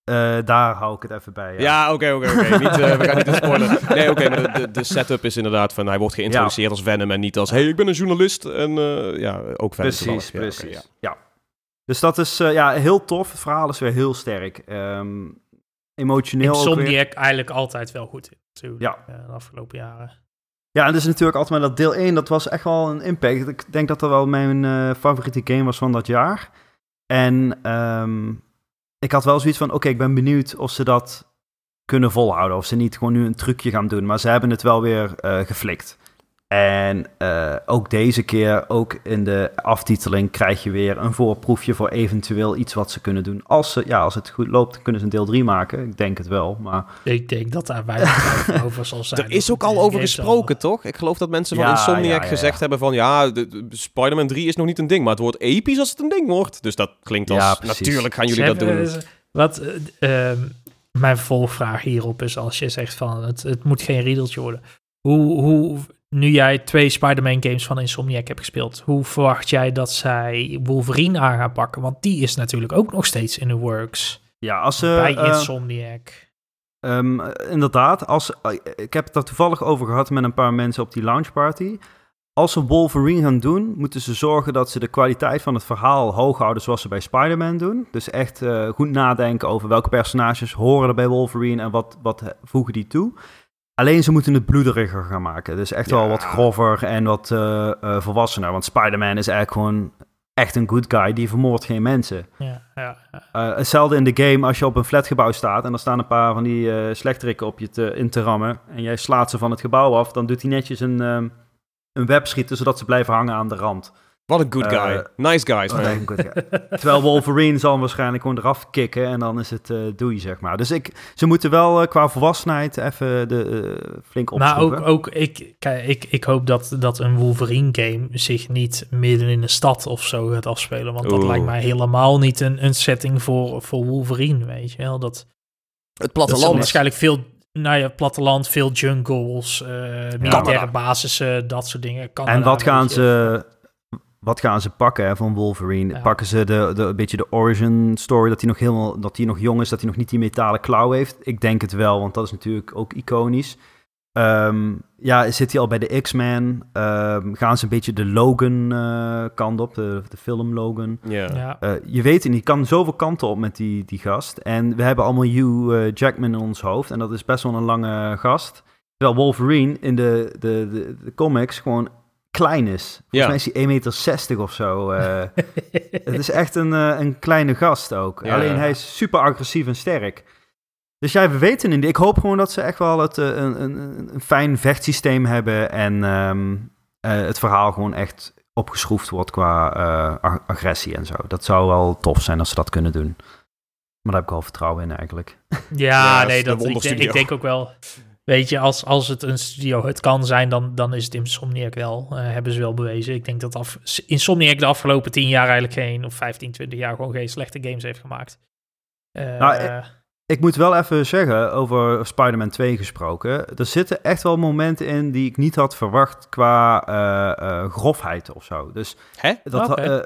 Speaker 2: Uh, daar hou ik het even bij.
Speaker 3: Ja, oké, oké, oké. We gaan niet spoilen. Nee, oké, maar de, de, setup is inderdaad van... Hij wordt geïntroduceerd ja. als Venom en niet als... hey, ik ben een journalist en ja, ook Venom.
Speaker 2: Precies, ja, precies. Ja. Dus dat is ja, heel tof. Het verhaal is weer heel sterk. Um, emotioneel
Speaker 1: Insomniac eigenlijk altijd wel goed in, natuurlijk,
Speaker 2: ja.
Speaker 1: Uh, de afgelopen jaren.
Speaker 2: Ja, en dus natuurlijk altijd maar dat deel 1, dat was echt wel een impact. Ik denk dat dat wel mijn uh, favoriete game was van dat jaar. En um, ik had wel zoiets van, oké, okay, ik ben benieuwd of ze dat kunnen volhouden. Of ze niet gewoon nu een trucje gaan doen. Maar ze hebben het wel weer uh, geflikt. En uh, ook deze keer, ook in de aftiteling, krijg je weer een voorproefje voor eventueel iets wat ze kunnen doen. Als, ze, ja, als het goed loopt, kunnen ze een deel 3 maken. Ik denk het wel, maar...
Speaker 1: Ik denk dat daar weinig over zal zijn.
Speaker 3: Er is ook al over gesproken, al... toch? Ik geloof dat mensen van ja, Insomniac ja, ja, gezegd hebben van... Ja, Spider-Man 3 is nog niet een ding, maar het wordt episch als het een ding wordt. Dus dat klinkt als... natuurlijk gaan jullie dat doen.
Speaker 1: Wat... Uh, mijn volgvraag hierop is als je zegt van... Het, het moet geen riedeltje worden. Hoe... hoe nu jij twee Spider-Man games van Insomniac hebt gespeeld, hoe verwacht jij dat zij Wolverine aan gaan pakken? Want die is natuurlijk ook nog steeds in de works.
Speaker 2: Ja, als ze...
Speaker 1: Bij uh, Insomniac.
Speaker 2: Um, inderdaad, als, uh, ik heb het daar toevallig over gehad met een paar mensen op die launch party. als ze Wolverine gaan doen, moeten ze zorgen dat ze de kwaliteit van het verhaal hoog houden zoals ze bij Spider-Man doen. Dus echt eh, goed nadenken over welke personages horen er bij Wolverine en wat, wat voegen die toe. Alleen ze moeten het bloederiger gaan maken. Dus echt wel wat grover en wat eh, eh, volwassener. Want Spider-Man is eigenlijk gewoon echt een good guy. Die vermoordt geen mensen.
Speaker 1: Ja, ja.
Speaker 2: Eh, hetzelfde in de game als je op een flatgebouw staat en er staan een paar van die slechterikken op je te, in te rammen en jij slaat ze van het gebouw af, dan doet hij netjes een, ehm, een web schieten zodat ze blijven hangen aan de rand.
Speaker 3: Wat een good
Speaker 2: Eh,
Speaker 3: guy. Nice guys,
Speaker 2: Oh, nee, ja. Terwijl Wolverine zal hem waarschijnlijk gewoon eraf kicken en dan is het eh doei, zeg maar. Dus ik, ze moeten wel eh, qua volwassenheid even de, eh, flink
Speaker 1: Maar
Speaker 2: opschroeven.
Speaker 1: ook, ook ik, kijk, ik, ik hoop dat, dat een Wolverine-game zich niet midden in de stad of zo gaat afspelen. Want dat lijkt mij helemaal niet een, een setting voor, voor Wolverine, weet je wel. Dat,
Speaker 3: Het
Speaker 1: dat is
Speaker 3: platteland.
Speaker 1: waarschijnlijk veel, nou ja, platteland, veel jungles, eh militaire
Speaker 3: Canada.
Speaker 1: basissen, dat soort dingen.
Speaker 2: En wat gaan ze, wat gaan ze pakken hè, van Wolverine?
Speaker 1: Ja.
Speaker 2: Pakken ze de, de, een beetje de origin story, dat hij nog helemaal, dat hij nog jong is, dat hij nog niet die metalen klauw heeft? Ik denk het wel, want dat is natuurlijk ook iconisch. Ehm, ja, zit hij al bij de X-Men? Ehm, gaan ze een beetje de Logan eh, kant op, de, de film Logan?
Speaker 3: Ja.
Speaker 1: Ja,
Speaker 2: Eh, je weet het niet, kan zoveel kanten op met die, die gast. En we hebben allemaal Hugh eh, Jackman in ons hoofd. En dat is best wel een lange gast. Terwijl Wolverine in de, de, de, de comics gewoon klein is. Volgens
Speaker 3: Ja.
Speaker 2: mij is hij 1,60 meter of zo. eh. het is echt een, eh, een kleine gast ook.
Speaker 3: Ja.
Speaker 2: Alleen hij is super agressief en sterk. Dus ja, we weten het niet. Ik hoop gewoon dat ze echt wel het, eh, een, een, een, een fijn vechtsysteem hebben. En ehm, eh, het verhaal gewoon echt opgeschroefd wordt qua eh, ag- agressie en zo. Dat zou wel tof zijn als ze dat kunnen doen. Maar daar heb ik wel vertrouwen in eigenlijk.
Speaker 1: ja,
Speaker 3: Ja,
Speaker 1: nee, dat, ik, denk,
Speaker 3: wonderstudio.
Speaker 1: ik denk ook wel... Weet je, als, als het een studio het kan zijn, dan, dan is het Insomniac wel. eh, hebben ze wel bewezen. Ik denk dat af, Insomniac de afgelopen 10 jaar eigenlijk geen, of 15, 20 jaar gewoon geen slechte games heeft gemaakt. Eh,
Speaker 2: Nou, eh, Ik moet wel even zeggen, over Spider-Man 2 gesproken. Er zitten echt wel momenten in die ik niet had verwacht qua eh, eh, grofheid of zo. Dus
Speaker 3: Hè?
Speaker 2: dat, eh,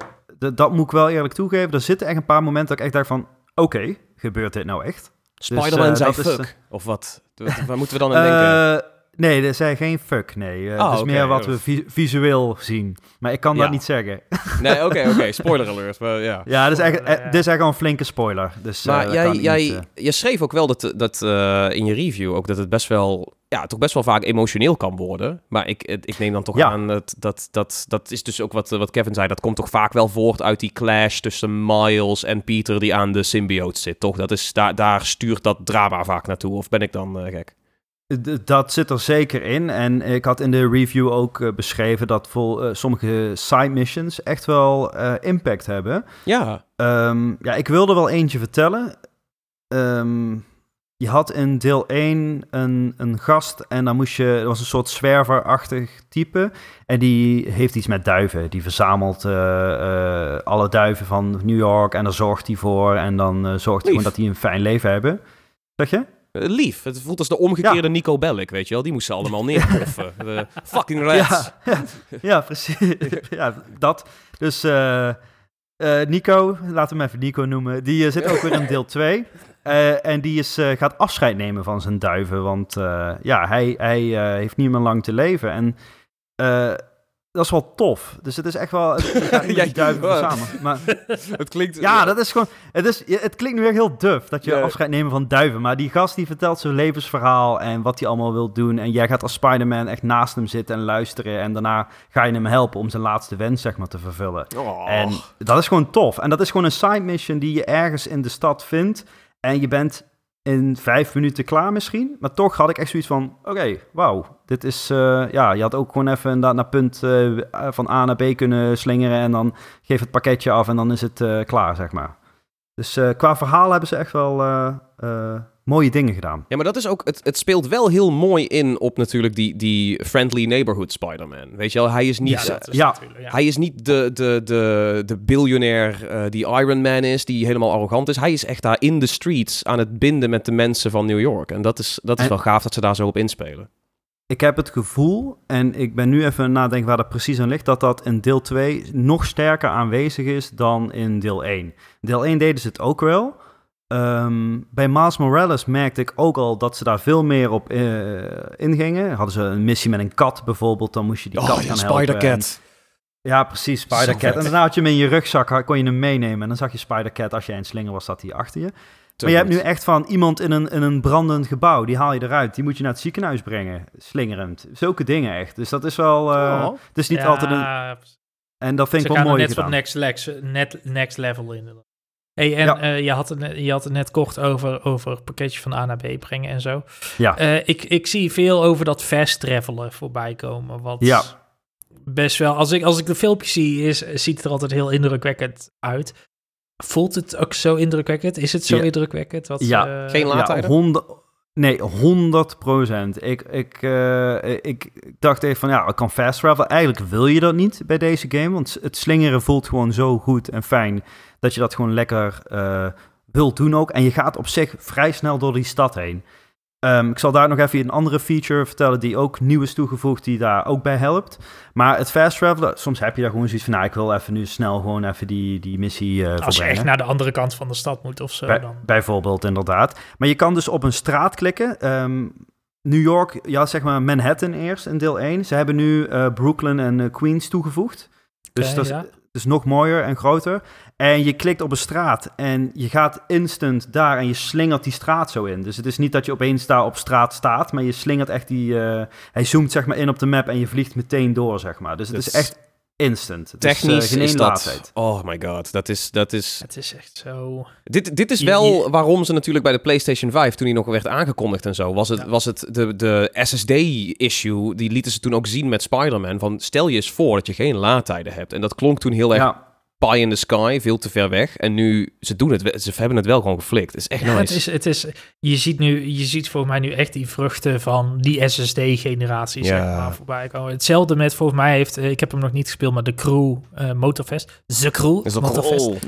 Speaker 2: dat moet ik wel eerlijk toegeven. Er zitten echt een paar momenten dat ik echt dacht van... Oké, gebeurt dit nou echt?
Speaker 3: Spider-Man
Speaker 2: eh,
Speaker 3: zei fuck. Of wat? Wat- Waar moeten we dan aan denken?
Speaker 2: Nee, er zijn geen fuck, nee. Eh,
Speaker 3: Ah,
Speaker 2: het is
Speaker 3: oké,
Speaker 2: meer wat we vi- visueel zien. Maar ik kan
Speaker 3: Ja.
Speaker 2: dat niet zeggen.
Speaker 3: Nee, oké, oké. Spoiler alert. Maar, ja.
Speaker 2: Ja, dit is, echt, eh, dit is echt wel een flinke spoiler. Dus, eh,
Speaker 3: Maar jij, jij,
Speaker 2: niet,
Speaker 3: schreef ook wel dat, dat eh, in je review ook dat het best wel, ja, toch best wel vaak emotioneel kan worden. Maar ik, ik neem dan toch
Speaker 2: Ja.
Speaker 3: aan dat, dat, dat, dat is dus ook wat, wat Kevin zei. Dat komt toch vaak wel voort uit die clash tussen Miles en Peter die aan de symbiote zit, toch? Dat is, daar, daar stuurt dat drama vaak naartoe. Of ben ik dan eh, gek?
Speaker 2: Dat zit er zeker in. En ik had in de review ook eh, beschreven dat vol, eh, sommige side missions echt wel eh, impact hebben.
Speaker 3: Ja,
Speaker 2: Ehm, ja, ik wilde wel eentje vertellen. Ehm, je had in deel 1 een, een gast en dan moest je, er was een soort zwerverachtig type. En die heeft iets met duiven. Die verzamelt alle duiven van New York en daar zorgt hij voor. En dan zorgt hij gewoon dat die een fijn leven hebben. Zeg je?
Speaker 3: Eh, lief. Het voelt als de omgekeerde Nico Bellic, weet je wel? Die moesten allemaal neerpoffen. Fucking rats.
Speaker 2: Ja, precies. ja, dat. Dus eh, eh, Nico, laten we hem even Nico noemen, die zit ook weer in deel 2. Eh, en die is, gaat afscheid nemen van zijn duiven, want ja, hij, hij heeft niet meer lang te leven. En dat is wel tof. Dus het is echt wel, het,
Speaker 3: Ja,
Speaker 2: duiven
Speaker 3: ja.
Speaker 2: samen. Maar
Speaker 3: Het klinkt...
Speaker 2: ja, dat is gewoon, het, is, het klinkt nu echt heel duf dat je afscheid neemt van duiven. Maar die gast die vertelt zijn levensverhaal en wat hij allemaal wil doen. En jij gaat als Spider-Man echt naast hem zitten en luisteren. En daarna ga je hem helpen om zijn laatste wens, zeg maar, te vervullen.
Speaker 3: Oh.
Speaker 2: En dat is gewoon tof. En dat is gewoon een side mission die je ergens in de stad vindt. En je bent in vijf minuten klaar misschien. Maar toch had ik echt zoiets van, oké, wauw. Dit is, eh, ja, je had ook gewoon even naar punt eh, van A naar B kunnen slingeren. En dan geef het pakketje af en dan is het eh, klaar, zeg maar. Dus eh, qua verhaal hebben ze echt wel eh, eh, mooie dingen gedaan.
Speaker 3: Ja, maar dat is ook, het, het speelt wel heel mooi in op natuurlijk die, die friendly neighborhood Spider-Man. Weet je wel, hij is niet,
Speaker 1: ja, dat is
Speaker 2: ja.
Speaker 1: natuurlijk, ja.
Speaker 3: hij is niet de, de, de, de biljonair eh, die Iron Man is, die helemaal arrogant is. Hij is echt daar in de streets aan het binden met de mensen van New York. En dat is, dat is
Speaker 2: En-
Speaker 3: wel gaaf dat ze daar zo op inspelen.
Speaker 2: Ik heb het gevoel, en ik ben nu even aan het nadenken waar dat precies aan ligt, dat dat in deel 2 nog sterker aanwezig is dan in deel 1. Deel 1 deden ze het ook wel, ehm, bij Miles Morales merkte ik ook al dat ze daar veel meer op eh, ingingen. Hadden ze een missie met een kat bijvoorbeeld, dan moest je die kat
Speaker 3: Oh,
Speaker 2: gaan
Speaker 3: ja, Spider-Cat.
Speaker 2: Ja, precies, Spider-Cat. En daarna had je hem in je rugzak, kon je hem meenemen. En dan zag je Spider-Cat, als jij een slinger was, zat hij achter je.
Speaker 3: Te
Speaker 2: maar je hebt nu echt van iemand in een, in een brandend gebouw, die haal je eruit. Die moet je naar het ziekenhuis brengen, slingerend. Zulke dingen echt. Dus dat is wel... eh,
Speaker 3: Oh.
Speaker 2: Het is niet
Speaker 1: Ja,
Speaker 2: altijd een... En dat vind ik wel mooi
Speaker 1: net
Speaker 2: gedaan.
Speaker 1: van next, lex, net, next level in. Hey, en
Speaker 2: Ja.
Speaker 1: eh, je, had het, net- je had het net kort over, over het pakketje van A naar B brengen en zo.
Speaker 2: Ja.
Speaker 1: Eh, ik, ik zie veel over dat fast travelen voorbij komen. Wat
Speaker 2: Ja.
Speaker 1: best wel, als ik, als ik de filmpjes zie, is, ziet het er altijd heel indrukwekkend uit. Voelt het ook zo indrukwekkend? Is het zo
Speaker 2: Ja.
Speaker 1: indrukwekkend? Wat,
Speaker 2: Ja.
Speaker 1: eh,
Speaker 3: Geen
Speaker 2: Ja,
Speaker 3: laadtijden?
Speaker 2: Nee, 100 procent. Ik, ik, eh, ik dacht even van, ja, ik kan fast travel. Eigenlijk wil je dat niet bij deze game, want het slingeren voelt gewoon zo goed en fijn dat je dat gewoon lekker eh, wilt doen ook. En je gaat op zich vrij snel door die stad heen. Ehm, ik zal daar nog even een andere feature vertellen die ook nieuw is toegevoegd, die daar ook bij helpt. Maar het fast travelen, soms heb je daar gewoon zoiets van, nou, ik wil even nu snel gewoon even die, die missie eh
Speaker 1: als je echt naar de andere kant van de stad moet of zo.
Speaker 2: Bij-
Speaker 1: dan.
Speaker 2: Bijvoorbeeld, inderdaad. Maar je kan dus op een straat klikken. Ehm, New York, ja, zeg maar Manhattan eerst in deel 1. Ze hebben nu eh, Brooklyn en eh, Queens toegevoegd. Dus dat is,
Speaker 1: ja.
Speaker 2: Dus nog mooier en groter. En je klikt op een straat en je gaat instant daar en je slingert die straat zo in. Dus het is niet dat je opeens daar op straat staat, maar je slingert echt die... eh, hij zoomt zeg maar in op de map en je vliegt meteen door, zeg maar. Dus het is- echt instant. Het is, eh,
Speaker 3: Technisch is
Speaker 2: één
Speaker 3: dat...
Speaker 2: laadtijd.
Speaker 3: Oh my god, dat is... Dat is
Speaker 1: Het is echt zo...
Speaker 3: Dit, dit is
Speaker 1: Je-
Speaker 3: wel
Speaker 1: je-
Speaker 3: waarom ze natuurlijk bij de PlayStation 5, toen die nog werd aangekondigd en zo, was het,
Speaker 1: Ja.
Speaker 3: was het de, de SSD-issue, die lieten ze toen ook zien met Spider-Man, van stel je eens voor dat je geen laadtijden hebt. En dat klonk toen heel erg
Speaker 2: Ja,
Speaker 3: pie in the sky, veel te ver weg. En nu, ze doen het, ze hebben het wel gewoon geflikt. Het is echt
Speaker 1: Ja, het
Speaker 3: nice.
Speaker 1: is, het is, je ziet nu, je ziet voor mij nu echt die vruchten van die SSD-generatie zeg
Speaker 3: Ja.
Speaker 1: maar, voorbij komen. Hetzelfde met, volgens mij heeft, eh, ik heb hem nog niet gespeeld, maar de Crew eh, Motorfest, The Crew
Speaker 3: is
Speaker 1: Motorfest,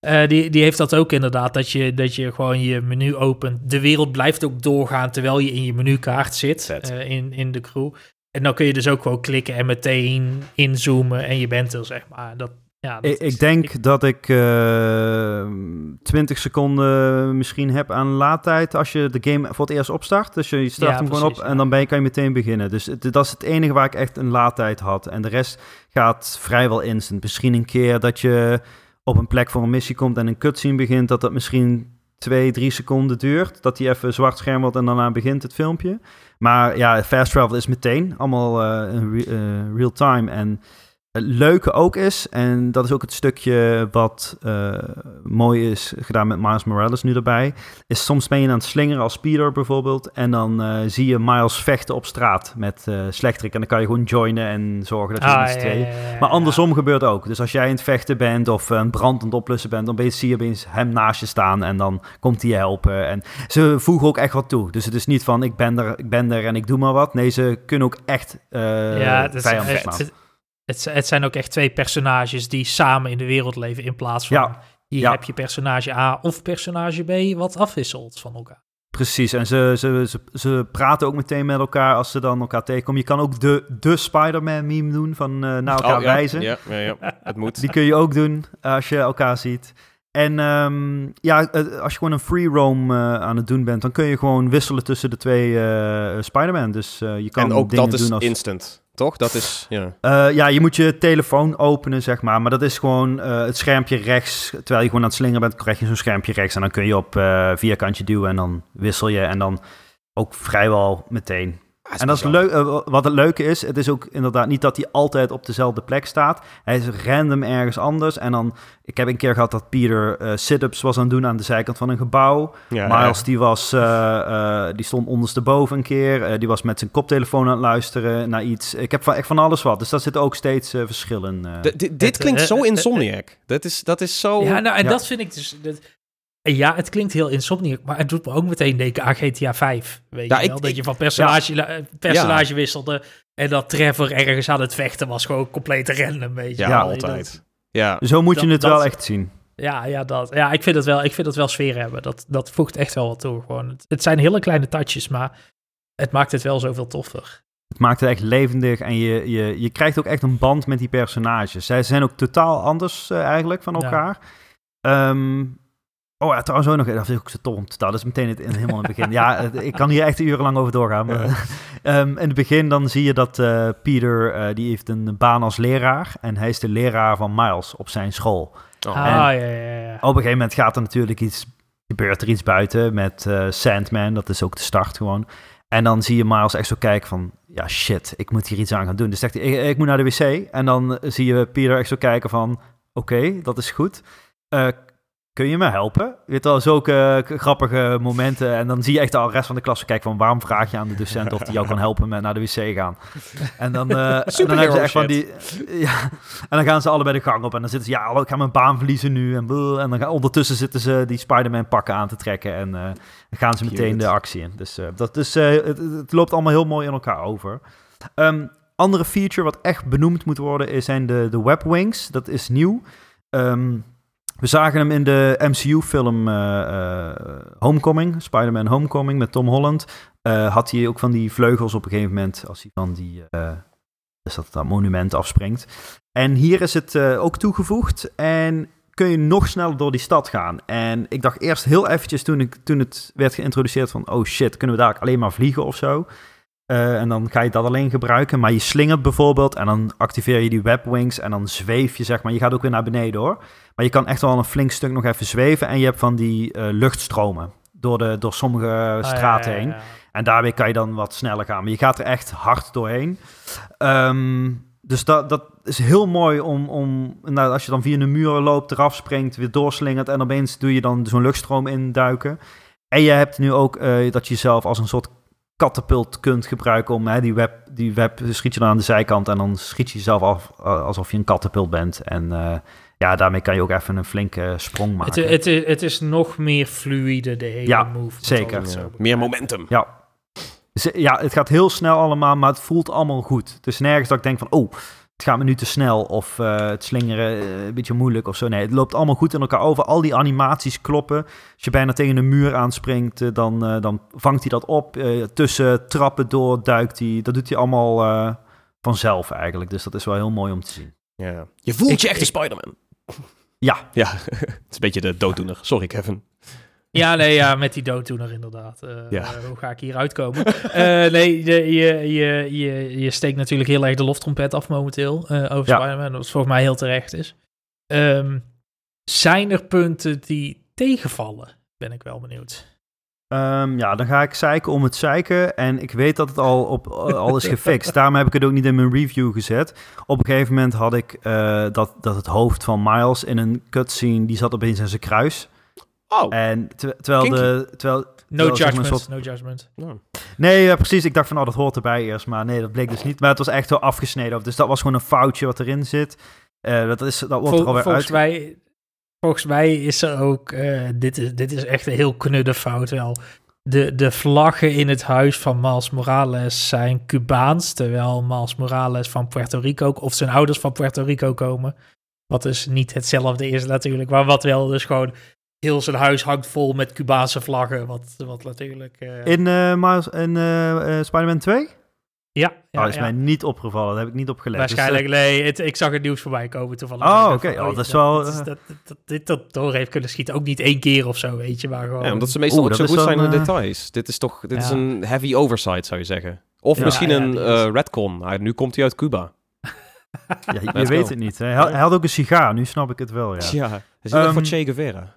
Speaker 1: eh, die, die heeft dat ook inderdaad, dat je, dat je gewoon je menu opent. De wereld blijft ook doorgaan terwijl je in je menukaart zit, in, in de Crew. En dan kun je dus ook gewoon klikken en meteen inzoomen en je bent er, zeg maar. Dat, ja,
Speaker 2: Ik,
Speaker 1: is-
Speaker 2: ik denk dat ik eh 20 seconden misschien heb aan laadtijd als je de game voor het eerst opstart. Dus je start
Speaker 1: Ja,
Speaker 2: hem gewoon op en dan ben je, kan je meteen beginnen. Dus het, dat is het enige waar ik echt een laadtijd had. En de rest gaat vrijwel instant. Misschien een keer dat je op een plek voor een missie komt en een cutscene begint, dat dat misschien twee, drie seconden duurt. Dat die even zwart scherm wordt en daarna begint het filmpje. Maar ja, fast travel is meteen allemaal eh, re- eh, real time. En het leuke ook is, en dat is ook het stukje wat eh, mooi is gedaan met Miles Morales nu erbij, is soms ben je aan het slingeren als speeder bijvoorbeeld, en dan eh, zie je Miles vechten op straat met Slechterik, en dan kan je gewoon joinen en zorgen dat je
Speaker 1: Ah,
Speaker 2: met z'n
Speaker 1: ja,
Speaker 2: tweeën...
Speaker 1: ja, ja, ja.
Speaker 2: Maar andersom gebeurt ook. Dus als jij in het vechten bent of een brand aan het oplussen bent, dan ben je, zie je opeens hem naast je staan en dan komt hij je helpen. En ze voegen ook echt wat toe. Dus het is niet van ik ben er, ik ben er en ik doe maar wat. Nee, ze kunnen ook echt eh
Speaker 1: ja, het, is-
Speaker 2: vijanden
Speaker 1: het,
Speaker 2: slaan.
Speaker 1: Het, het, zijn ook echt twee personages die samen in de wereld leven in plaats van
Speaker 2: Ja,
Speaker 1: hier
Speaker 2: ja.
Speaker 1: heb je personage A of personage B wat afwisselt van elkaar.
Speaker 2: Precies, en ze, ze, ze, ze praten ook meteen met elkaar als ze dan elkaar tegenkomen. Je kan ook de, de Spider-Man meme doen van eh, naar elkaar
Speaker 3: oh, ja,
Speaker 2: wijzen.
Speaker 3: Ja, ja, ja, het moet.
Speaker 2: Die kun je ook doen eh, als je elkaar ziet. En ehm, ja, eh, als je gewoon een free roam aan het doen bent, dan kun je gewoon wisselen tussen de twee eh Spider-Man. Dus je kan
Speaker 3: En ook
Speaker 2: dingen
Speaker 3: dat is
Speaker 2: doen als...
Speaker 3: instant, toch? Dat is, ja.
Speaker 2: Eh, ja, je moet je telefoon openen, zeg maar. Maar dat is gewoon eh, het schermpje rechts. Terwijl je gewoon aan het slingeren bent, krijg je zo'n schermpje rechts. En dan kun je op eh, vierkantje duwen en dan wissel je. En dan ook vrijwel meteen. En dat is leuk. eh, wat het leuke is, het is ook inderdaad niet dat hij altijd op dezelfde plek staat. Hij is random ergens anders. En dan, ik heb een keer gehad dat Peter eh, sit-ups was aan het doen aan de zijkant van een gebouw.
Speaker 3: Ja,
Speaker 2: Miles, die, was, eh, eh, die stond ondersteboven een keer. Eh, die was met zijn koptelefoon aan het luisteren naar iets. Ik heb van, echt van alles wat. Dus daar zit ook steeds verschil in.
Speaker 3: D- dit- dit
Speaker 1: Het,
Speaker 3: klinkt zo Insomniac. Dat is, dat is zo...
Speaker 1: ja, nou, en
Speaker 2: ja.
Speaker 1: dat vind ik dus... Dat, ja, het klinkt heel insomniac, maar het doet me ook meteen denken aan GTA 5. Weet
Speaker 3: Ja,
Speaker 1: je wel?
Speaker 3: ik-
Speaker 1: dat
Speaker 3: ik-
Speaker 1: je van personage, eh, personage wisselde en dat Trevor ergens aan het vechten was. Gewoon compleet random, weet je
Speaker 3: Ja, altijd. Ja,
Speaker 2: Zo moet je
Speaker 1: dat-
Speaker 2: het
Speaker 1: dat-
Speaker 2: wel echt zien.
Speaker 1: Ja, ja, dat. Ja, ik vind het wel, ik vind het wel sfeer hebben. Dat, dat voegt echt wel wat toe. Gewoon. Het, het zijn hele kleine touches, maar het maakt het wel zoveel toffer.
Speaker 2: Het maakt het echt levendig en je, je, je krijgt ook echt een band met die personages. Zij zijn ook totaal anders eh, eigenlijk van
Speaker 1: Ja.
Speaker 2: elkaar. Oh ja, trouwens ook nog, dat is ook zo tof Dat is meteen het, helemaal in het begin. ja, ik kan hier echt urenlang over doorgaan. Maar, ehm, in het begin dan zie je dat uh, Peter, uh, die heeft een baan als leraar. En hij is de leraar van Miles op zijn school.
Speaker 1: Oh. Ah, ja, ja, ja.
Speaker 2: Op een gegeven moment gaat er natuurlijk iets, gebeurt er iets buiten met uh, Sandman. Dat is ook de start gewoon. En dan zie je Miles echt zo kijken van, ja shit, ik moet hier iets aan gaan doen. Dus zegt hij, ik, ik moet naar de wc. En dan zie je Peter echt zo kijken van, oké, dat is goed. Kun je me helpen? Je weet wel, zulke grappige momenten. En dan zie je echt de rest van de klas kijken van... waarom vraag je aan de docent of die jou kan helpen met naar de wc gaan? En dan, uh, en dan hebben ze echt van die... Ja, en dan gaan ze allebei de gang op en dan zitten ze... ja, ik ga mijn baan verliezen nu. En, en dan gaan, ondertussen zitten ze die Spider-Man pakken aan te trekken... en uh, gaan ze meteen de actie in. Dus, uh, dat is, het, het, loopt allemaal heel mooi in elkaar over. Um, andere feature wat echt benoemd moet worden... zijn de, de webwings. Dat is nieuw. Um, we zagen hem in de MCU-film uh, uh, Homecoming, Spider-Man Homecoming met Tom Holland. Uh, had hij ook van die vleugels op een gegeven moment als hij van die dus dat, dat monument afspringt. En hier is het ook toegevoegd en kun je nog sneller door die stad gaan. En ik dacht eerst heel eventjes toen, ik, toen het werd geïntroduceerd van... oh shit, kunnen we daar alleen maar vliegen of zo? Uh, en dan ga je dat alleen gebruiken. Maar je slingert bijvoorbeeld en dan activeer je die webwings en dan zweef je, zeg maar. Je gaat ook weer naar beneden hoor. Maar je kan echt wel een flink stuk nog even zweven. En je hebt van die uh, luchtstromen door, de, door sommige ah, straten heen. En daarmee kan je dan wat sneller gaan. Maar je gaat er echt hard doorheen. Um, dus dat, dat is heel mooi om, om nou, als je dan via een muur loopt, eraf springt, weer doorslingert. En opeens doe je dan zo'n luchtstroom induiken. En je hebt nu ook uh, dat je jezelf als een soort katapult kunt gebruiken om hè, die web, die web schiet je dan aan de zijkant en dan schiet je jezelf af eh, alsof je een katapult bent. En uh, ja, daarmee kan je ook even een flinke sprong maken.
Speaker 1: Het, het, het is nog meer fluide, de hele
Speaker 2: ja,
Speaker 1: move.
Speaker 2: Zeker.
Speaker 3: Ja. Meer momentum.
Speaker 2: Ja. Ja, het gaat heel snel allemaal, maar het voelt allemaal goed. Het is nergens dat ik denk van, oh, het gaat me nu te snel of uh, het slingeren uh, een beetje moeilijk of zo. Nee, het loopt allemaal goed in elkaar over. Al die animaties kloppen. Als je bijna tegen een muur aanspringt, uh, dan, dan vangt hij dat op. tussen trappen door duikt hij. Dat doet hij allemaal vanzelf eigenlijk. Dus dat is wel heel mooi om te zien.
Speaker 3: Ja. Je voelt ik, je echt een Spider-Man.
Speaker 2: Ja.
Speaker 3: Ja, het is een beetje de dooddoener. Sorry, Kevin.
Speaker 1: Ja, nee, ja, met die dooddoener inderdaad. Uh, ja. uh, hoe ga ik hier uitkomen? uh, nee, je, je, je, je, je steekt natuurlijk heel erg de loftrompet af momenteel over ja. Spider-Man, wat volgens mij heel terecht is. Um, zijn er punten die tegenvallen? Ben ik wel benieuwd.
Speaker 2: Um, ja, dan ga ik zeiken om het zeiken. En ik weet dat het al, op, al is gefixt. Daarom heb ik het ook niet in mijn review gezet. Op een gegeven moment had ik dat, dat het hoofd van Miles in een cutscene... die zat opeens in zijn kruis.
Speaker 3: Oh.
Speaker 2: En terwijl de. Terwijl,
Speaker 1: no judgment, soort... no judgment.
Speaker 2: Nee, ja, precies. Ik dacht van, oh, dat hoort erbij eerst. Maar nee, dat bleek dus niet. Maar het was echt wel afgesneden. Dus dat was gewoon een foutje wat erin zit. Uh, dat, is, dat wordt Vol, er alweer
Speaker 1: volgens
Speaker 2: uit.
Speaker 1: Mij, volgens mij is er ook... Uh, dit, is, dit is echt een heel knudde fout wel. De, de vlaggen in het huis van Miles Morales zijn Cubaans. Terwijl Miles Morales van Puerto Rico... Of zijn ouders van Puerto Rico komen. Wat dus niet hetzelfde is natuurlijk. Maar wat wel dus gewoon heel zijn huis hangt vol met Cubaanse vlaggen. Wat, wat natuurlijk. Uh...
Speaker 2: In, uh, Miles, in uh, Spider-Man 2?
Speaker 1: Ja,
Speaker 2: ja, oh, is mij niet opgevallen. Dat heb ik niet opgelet.
Speaker 1: Waarschijnlijk, dus, nee. Het, ik zag het nieuws voorbij komen toevallig.
Speaker 2: Oh, oké. Okay. Oh, dat is wel...
Speaker 1: Dat, dat, dat, dit dat door heeft kunnen schieten. Ook niet één keer of zo, weet je. Maar gewoon...
Speaker 3: Ja, omdat ze meestal Oeh, ook zo goed zijn in de details. Dit is toch dit is een heavy oversight, zou je zeggen. Of misschien een uh, redcon. Ah, nu komt hij uit Cuba.
Speaker 2: ja, je, weet het niet. Hè. Hij, had ook een sigaar. Nu snap ik het wel, ja.
Speaker 3: Ja, hij is um, voor Che Guevara.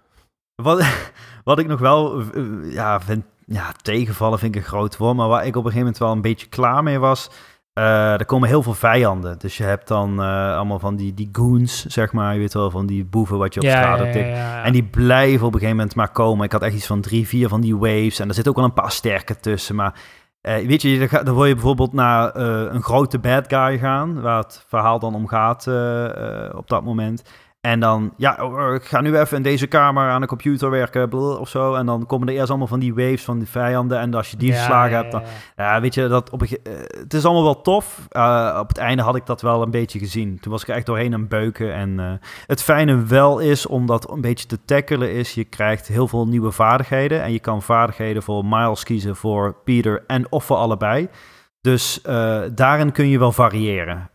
Speaker 2: Wat, wat ik nog wel uh, ja, vind, ja, tegenvallen vind ik een groot woord, maar waar ik op een gegeven moment wel een beetje klaar mee was, uh, er komen heel veel vijanden. Dus je hebt dan uh, allemaal van die, die goons, zeg maar. Je weet wel, van die boeven wat je op
Speaker 1: ja,
Speaker 2: straat hebt.
Speaker 1: ja, ja,
Speaker 2: En die blijven op een gegeven moment maar komen. Ik had echt iets van drie, vier van die waves. En er zitten ook wel een paar sterke tussen. Maar uh, weet je, dan wil je bijvoorbeeld naar een grote bad guy gaan. Waar het verhaal dan om gaat op dat moment. En dan, ja, oh, ik ga nu even in deze kamer aan de computer werken, of zo. En dan komen er eerst allemaal van die waves van die vijanden. En als je die verslagen hebt, dan, ja, weet je, dat op, uh, het is allemaal wel tof. Uh, op het einde had ik dat wel een beetje gezien. Toen was ik echt doorheen aan beuken. En uh, het fijne wel is, om dat een beetje te tackelen, is je krijgt heel veel nieuwe vaardigheden. En je kan vaardigheden voor Miles kiezen, voor Peter en of voor allebei. Dus daarin kun je wel variëren.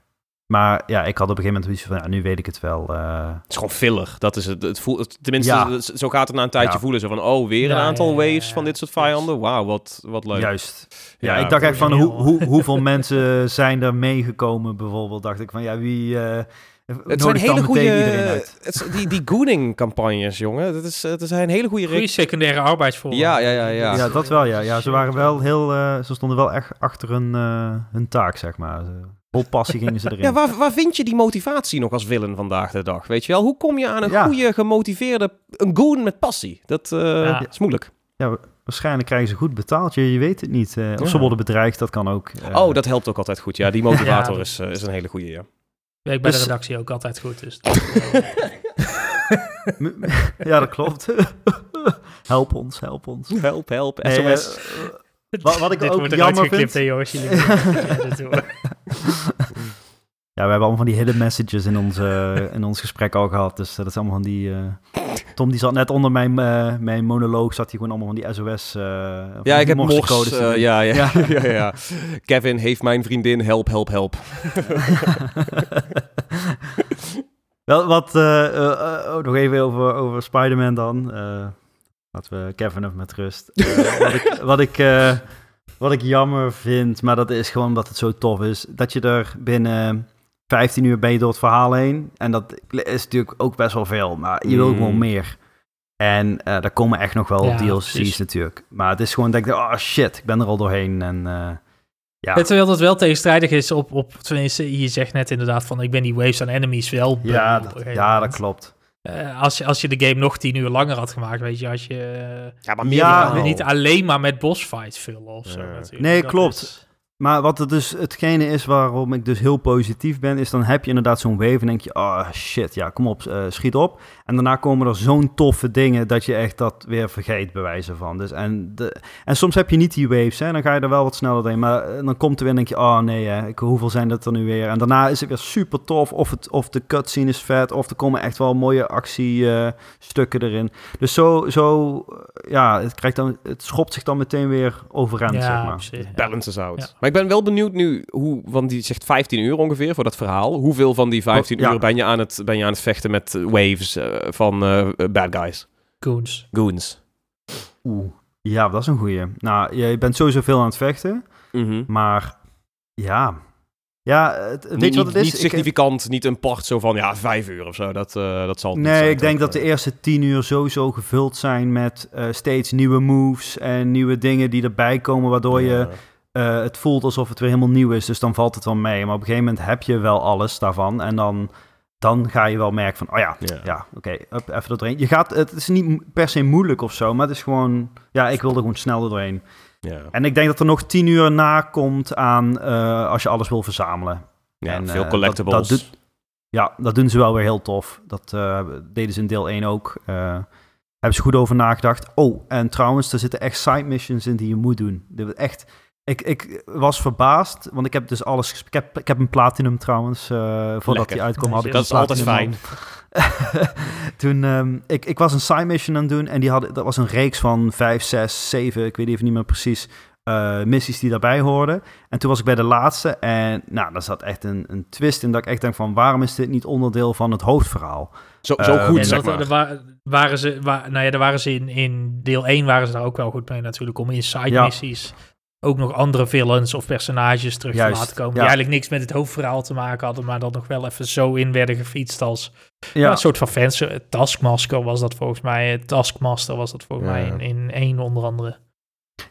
Speaker 2: Maar ja, ik had op een gegeven moment zoiets van, ja, nu weet ik het wel. eh.
Speaker 3: Het is gewoon filler. Dat is het. het voelt, tenminste,
Speaker 2: Ja.
Speaker 3: zo gaat het na een tijdje
Speaker 2: Ja.
Speaker 3: voelen. Zo van, oh, weer een aantal waves
Speaker 1: ja.
Speaker 3: van dit soort vijanden. Wauw, wat, wat leuk.
Speaker 2: Juist. Ja,
Speaker 3: Ja,
Speaker 2: ik dacht echt van, hoe, hoe, hoeveel mensen zijn er meegekomen bijvoorbeeld? Dacht ik van, ja, wie... eh
Speaker 3: Het zijn hele goede... die die gooning-campagnes, jongen. Dat, is, het zijn hele goede...
Speaker 1: Goede secundaire arbeidsvorm.
Speaker 3: Ja, ja, ja, ja.
Speaker 2: Ja, dat wel, ja. ja ze waren wel heel... eh, ze stonden wel echt achter hun, eh, hun taak, zeg maar. Vol passie gingen ze erin.
Speaker 3: Ja, waar, waar vind je die motivatie nog als villain vandaag de dag? Weet je wel? Hoe kom je aan een
Speaker 2: Ja.
Speaker 3: goede, gemotiveerde... Een goon met passie? Dat eh,
Speaker 1: Ja.
Speaker 3: is moeilijk.
Speaker 2: Waarschijnlijk krijgen ze goed betaald. Je, je weet het niet. eh, of
Speaker 3: Ja.
Speaker 2: ze worden bedreigd, dat kan ook. eh.
Speaker 3: oh, dat helpt ook altijd goed. Ja, die motivator
Speaker 1: Ja.
Speaker 3: is, is een hele goede, ja.
Speaker 1: Werkt bij
Speaker 2: Dus-
Speaker 1: de redactie ook altijd goed. Dus
Speaker 2: ja, dat klopt. help ons, help ons.
Speaker 3: Help, help,
Speaker 2: Nee,
Speaker 3: SOS.
Speaker 2: Wat- wat ik
Speaker 1: dit
Speaker 2: ook
Speaker 1: wordt eruit
Speaker 2: jammer vind-
Speaker 1: ja, dit.
Speaker 2: Ja, we hebben allemaal van die hidden messages in, onze, in ons gesprek al gehad. Dus dat is allemaal van die... eh, Tom die zat net onder mijn, eh, mijn monoloog, zat hij gewoon allemaal van die SOS... eh, van
Speaker 3: ja, ik heb mors.
Speaker 2: morsecodes te doen.
Speaker 3: ja, ja,
Speaker 2: Ja.
Speaker 3: ja. ja, Kevin heeft mijn vriendin. Help, help, help.
Speaker 2: Wel, wat, oh, nog even over, over Spider-Man dan. Laten we Kevin even met rust. Wat ik, wat, ik, wat ik jammer vind, maar dat is gewoon omdat het zo tof is, dat je er binnen 15 uur ben je door het verhaal heen. En dat is natuurlijk ook best wel veel, maar je wil
Speaker 3: Mm.
Speaker 2: gewoon meer. En eh daar komen echt nog wel
Speaker 1: Ja,
Speaker 2: DLC's
Speaker 1: precies.
Speaker 2: natuurlijk. Maar het is gewoon dat ik denk, oh shit, ik ben er al doorheen. En eh, ja,
Speaker 1: Terwijl dat wel tegenstrijdig is op, op, tenminste, je zegt net inderdaad van, ik ben die waves aan enemies wel
Speaker 2: ja, dat, ja, dat klopt.
Speaker 1: Eh, als, je, als je de game nog tien uur langer had gemaakt, weet je, als je
Speaker 3: Ja, maar
Speaker 2: meer
Speaker 1: ja, niet alleen maar met bossfights vullen of zo
Speaker 3: Ja.
Speaker 1: natuurlijk.
Speaker 2: Nee,
Speaker 1: Dat
Speaker 2: klopt.
Speaker 1: is-
Speaker 2: Maar wat het dus hetgene is waarom ik dus heel positief ben, is dan heb je inderdaad zo'n wave en denk je, oh shit, ja, kom op, eh, schiet op. En daarna komen er zo'n toffe dingen dat je echt dat weer vergeet, bij wijze van. Dus en, de, en soms heb je niet die waves, hè, dan ga je er wel wat sneller doorheen. Maar eh, dan komt er weer en denk je, oh nee, hè, ik, hoeveel zijn dat er nu weer? En daarna is het weer super tof, of, het, of de cutscene is vet, of er komen echt wel mooie actiestukken erin. Dus zo, zo eh, ja, het, krijgt dan, het schopt zich dan meteen weer overeind,
Speaker 1: Ja,
Speaker 2: zeg maar.
Speaker 1: precies, ja.
Speaker 3: balances out.
Speaker 1: Ja.
Speaker 3: Maar ik ben wel benieuwd nu, hoe, want die zegt 15 uur ongeveer voor dat verhaal. Hoeveel van die 15
Speaker 2: Oh, ja.
Speaker 3: uur ben je, aan het, ben je aan het vechten met eh, waves eh, van eh, bad guys?
Speaker 1: Goons.
Speaker 3: Goons.
Speaker 2: Oeh, ja, dat is een goeie. Nou, je bent sowieso veel aan het vechten,
Speaker 3: Mhm.
Speaker 2: maar ja. Ja, het, weet
Speaker 3: niet,
Speaker 2: je wat het is?
Speaker 3: Niet
Speaker 2: Ik-
Speaker 3: significant, niet een part zo van ja, vijf uur of zo. Dat, eh, dat zal het niet zijn,
Speaker 2: nee, ik denk dat de eerste tien uur sowieso gevuld zijn met eh, steeds nieuwe moves en nieuwe dingen die erbij komen, waardoor je eh, het voelt alsof het weer helemaal nieuw is. Dus dan valt het wel mee. Maar op een gegeven moment heb je wel alles daarvan en dan, dan ga je wel merken van, oh ja,
Speaker 3: Ja.
Speaker 2: ja, oké, even er doorheen. Je gaat, het is niet per se moeilijk of zo, maar het is gewoon, ja, ik wil er gewoon snel doorheen.
Speaker 3: Ja.
Speaker 2: En ik denk dat er nog tien uur na komt aan eh, als je alles wil verzamelen.
Speaker 3: Ja,
Speaker 2: En,
Speaker 3: veel
Speaker 2: eh,
Speaker 3: collectibles.
Speaker 2: Dat, dat doet- ja, dat doen ze wel weer heel tof. Dat eh, deden ze in deel 1 ook. Hebben ze goed over nagedacht. Oh, en trouwens, er zitten echt side missions in die je moet doen. Dit echt... Ik, ik was verbaasd, want ik heb dus alles... Ik heb, ik heb een platinum trouwens, eh, voordat
Speaker 3: Lekker.
Speaker 2: die uitkwam. Had ik
Speaker 3: dat is
Speaker 2: een
Speaker 3: altijd
Speaker 2: platinum
Speaker 3: fijn.
Speaker 2: Toen, ehm, ik, ik was een side mission aan het doen en die hadden, dat was een reeks van 5, 6, 7, ik weet even niet meer precies, eh, missies die daarbij hoorden. En toen was ik bij de laatste en nou, daar zat echt een, een twist in dat ik echt denk van, waarom is dit niet onderdeel van het hoofdverhaal?
Speaker 3: Zo, zo
Speaker 2: Eh,
Speaker 3: goed, zeg
Speaker 1: dat,
Speaker 3: maar.
Speaker 1: er wa- waren ze, wa- nou ja, daar waren ze in, in deel 1 waren ze daar ook wel goed mee natuurlijk, om in side
Speaker 2: Ja.
Speaker 1: Ook nog andere villains of personages terug
Speaker 2: Juist,
Speaker 1: te laten komen.
Speaker 2: ja.
Speaker 1: Die eigenlijk niks met het hoofdverhaal te maken hadden, maar dat nog wel even zo in werden gefietst als ja. Een soort van fans. Eh, Taskmaster was dat volgens mij. eh, Taskmaster was dat volgens
Speaker 3: Ja.
Speaker 1: mij in, in één onder andere.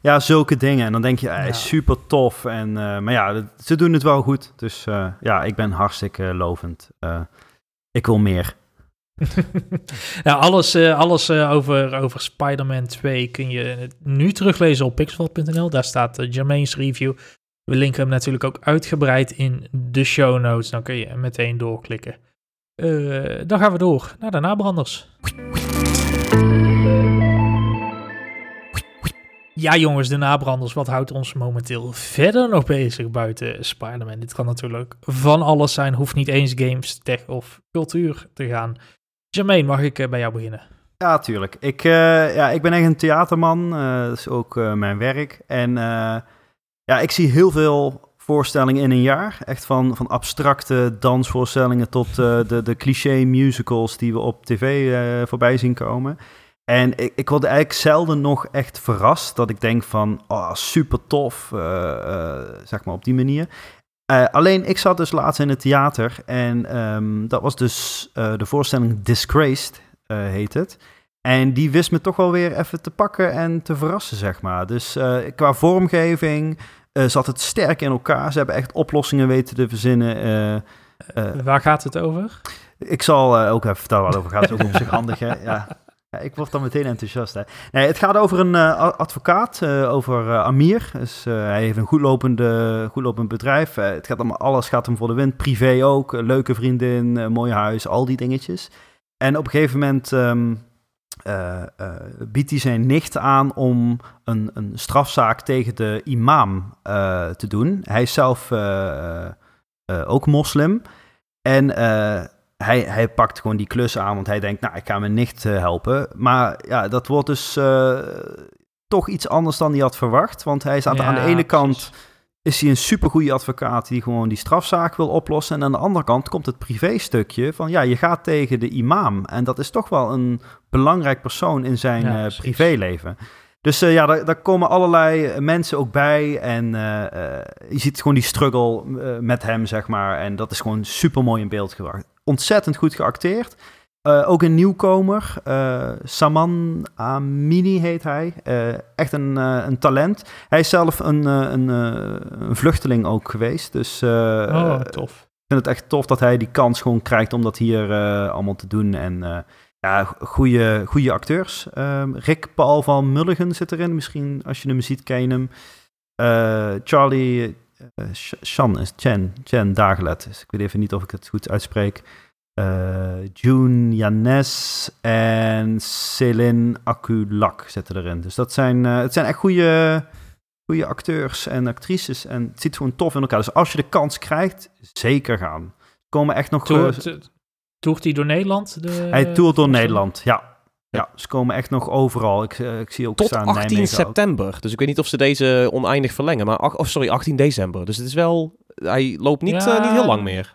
Speaker 2: ja, zulke dingen. En dan denk je, eh, super tof. En, eh, maar ja, ze doen het wel goed. Dus eh, ja, ik ben hartstikke lovend. Eh, ik wil meer.
Speaker 1: nou, alles, eh, alles eh, over, over Spider-Man 2 kun je nu teruglezen op pixel.nl. Daar staat uh, review. We linken hem natuurlijk ook uitgebreid in de show notes. Dan kun je meteen doorklikken. Dan gaan we door naar de nabranders. Ja, jongens, de nabranders. Wat houdt ons momenteel verder nog bezig buiten Spider-Man? Dit kan natuurlijk van alles zijn. Hoeft niet eens games, tech of cultuur te gaan. Jermaine, mag ik eh, bij jou beginnen?
Speaker 2: Ja, tuurlijk. Ik, eh, ja, ik ben echt een theaterman. eh, dat is ook mijn werk. En ja, ik zie heel veel voorstellingen in een jaar. Echt van, van abstracte dansvoorstellingen tot uh, de, de cliché musicals die we op tv uh, voorbij zien komen. En ik, ik word eigenlijk zelden nog echt verrast dat ik denk van, oh, super tof, uh, zeg maar op die manier. Alleen, ik zat dus laatst in het theater en um, dat was dus de voorstelling Disgraced, heet het. En die wist me toch wel weer even te pakken en te verrassen, zeg maar. Dus qua vormgeving, zat het sterk in elkaar. Ze hebben echt oplossingen weten te verzinnen.
Speaker 1: Waar gaat het over?
Speaker 2: Ik zal ook even vertellen waar het over gaat. Het is ook op zich handig, hè? Ja. Ik word dan meteen enthousiast, hè? Nee, het gaat over een advocaat, over Amir. Dus, hij heeft een goedlopende, goedlopend bedrijf. het gaat allemaal, alles gaat hem voor de wind. Privé ook, leuke vriendin, mooi huis, al die dingetjes. En op een gegeven moment... Uh, biedt hij zijn nicht aan om een, een strafzaak tegen de imam te doen. Hij is zelf ook moslim. En hij, hij pakt gewoon die klus aan, want hij denkt, nou, ik ga mijn nicht helpen. Maar ja, dat wordt dus toch iets anders dan hij had verwacht. Want hij staat ja, aan de ene precies. kant is hij een supergoeie advocaat die gewoon die strafzaak wil oplossen. En aan de andere kant komt het privéstukje van ja, je gaat tegen de imam. En dat is toch wel een belangrijk persoon in zijn ja, uh, privéleven. Dus uh, ja, daar, daar, komen allerlei mensen ook bij. En uh, je ziet gewoon die struggle met hem, zeg maar. En dat is gewoon super mooi in beeld gebracht. Ontzettend goed geacteerd. Uh, ook een nieuwkomer, uh, Saman Amini heet hij. Uh, echt een, een talent. Hij is zelf een, een, een vluchteling ook geweest. Dus
Speaker 1: oh, tof.
Speaker 2: ik vind het echt tof dat hij die kans gewoon krijgt om dat hier allemaal te doen. En ja, goede, goede acteurs. Ehm, Rick Paul van Mulligen zit erin. Misschien als je hem ziet, ken je hem. Charlie Chan is Chen, Chen Dagelet. Dus ik weet even niet of ik het goed uitspreek uh, June Janes en Céline Akulak zitten erin. Dus dat zijn, het zijn echt goede, goede acteurs en actrices. En het zit gewoon tof in elkaar. Dus als je de kans krijgt, zeker gaan. Er komen echt nog...
Speaker 1: Toert, toert hij door Nederland? De,
Speaker 2: hij toert door Nederland, ja. Ja, ze komen echt nog overal. Ik, ik zie ook
Speaker 3: Tot
Speaker 2: staan
Speaker 3: 18
Speaker 2: Nijmegen
Speaker 3: september.
Speaker 2: Ook.
Speaker 3: Dus ik weet niet of ze deze oneindig verlengen. Maar, of sorry, 18 december. Dus het is wel... Hij loopt niet, ja, niet heel lang meer.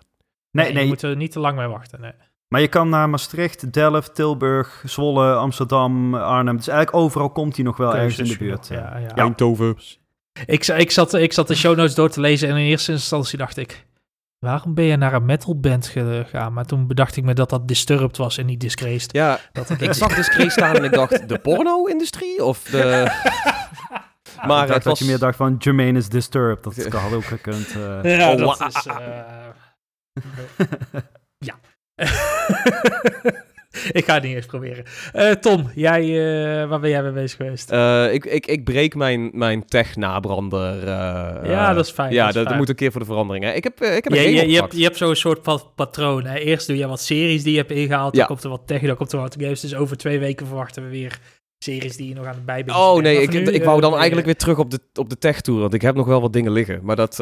Speaker 1: Nee, nee, nee. Je moet er niet te lang mee wachten. Nee.
Speaker 2: Maar je kan naar Maastricht, Delft, Tilburg, Zwolle, Amsterdam, Arnhem. Dus eigenlijk overal komt hij nog wel ergens in de buurt.
Speaker 1: Ja, ja.
Speaker 3: Eindhoven.
Speaker 1: Ik, ik, zat, ik zat de show notes door te lezen en in eerste instantie dacht ik... Waarom ben je naar een metalband gegaan? Maar toen bedacht ik me dat dat Disturbed was en niet Disgraced.
Speaker 3: Ja, dat ik zag Disgraced staan en ik dacht, de porno-industrie? Of de...
Speaker 2: maar ik het was... dat je meer dacht van Jermaine is Disturbed. Dat had ook gekund.
Speaker 1: Uh... Ja, oh, dat is... Uh... ja. ik ga het niet eens proberen. Uh, Tom, jij, uh, waar ben jij mee bezig geweest?
Speaker 3: Uh, ik, ik, ik breek mijn, mijn tech-nabrander.
Speaker 1: ja, dat is fijn.
Speaker 3: Ja,
Speaker 1: dat,
Speaker 3: moet een keer voor de verandering. Hè. Ik heb, ik heb
Speaker 1: ja, je, je, hebt, je hebt zo'n soort pat patroon. Hè. Eerst doe je wat series die je hebt ingehaald. Ja. Dan komt er wat tech, dan komt er wat games. Dus over twee weken verwachten we weer series die je nog aan het bijbenen
Speaker 3: Oh nee, ik, nu, ik wou dan eigenlijk weer terug op de, op de tech tour, want ik heb nog wel wat dingen liggen. Maar dat,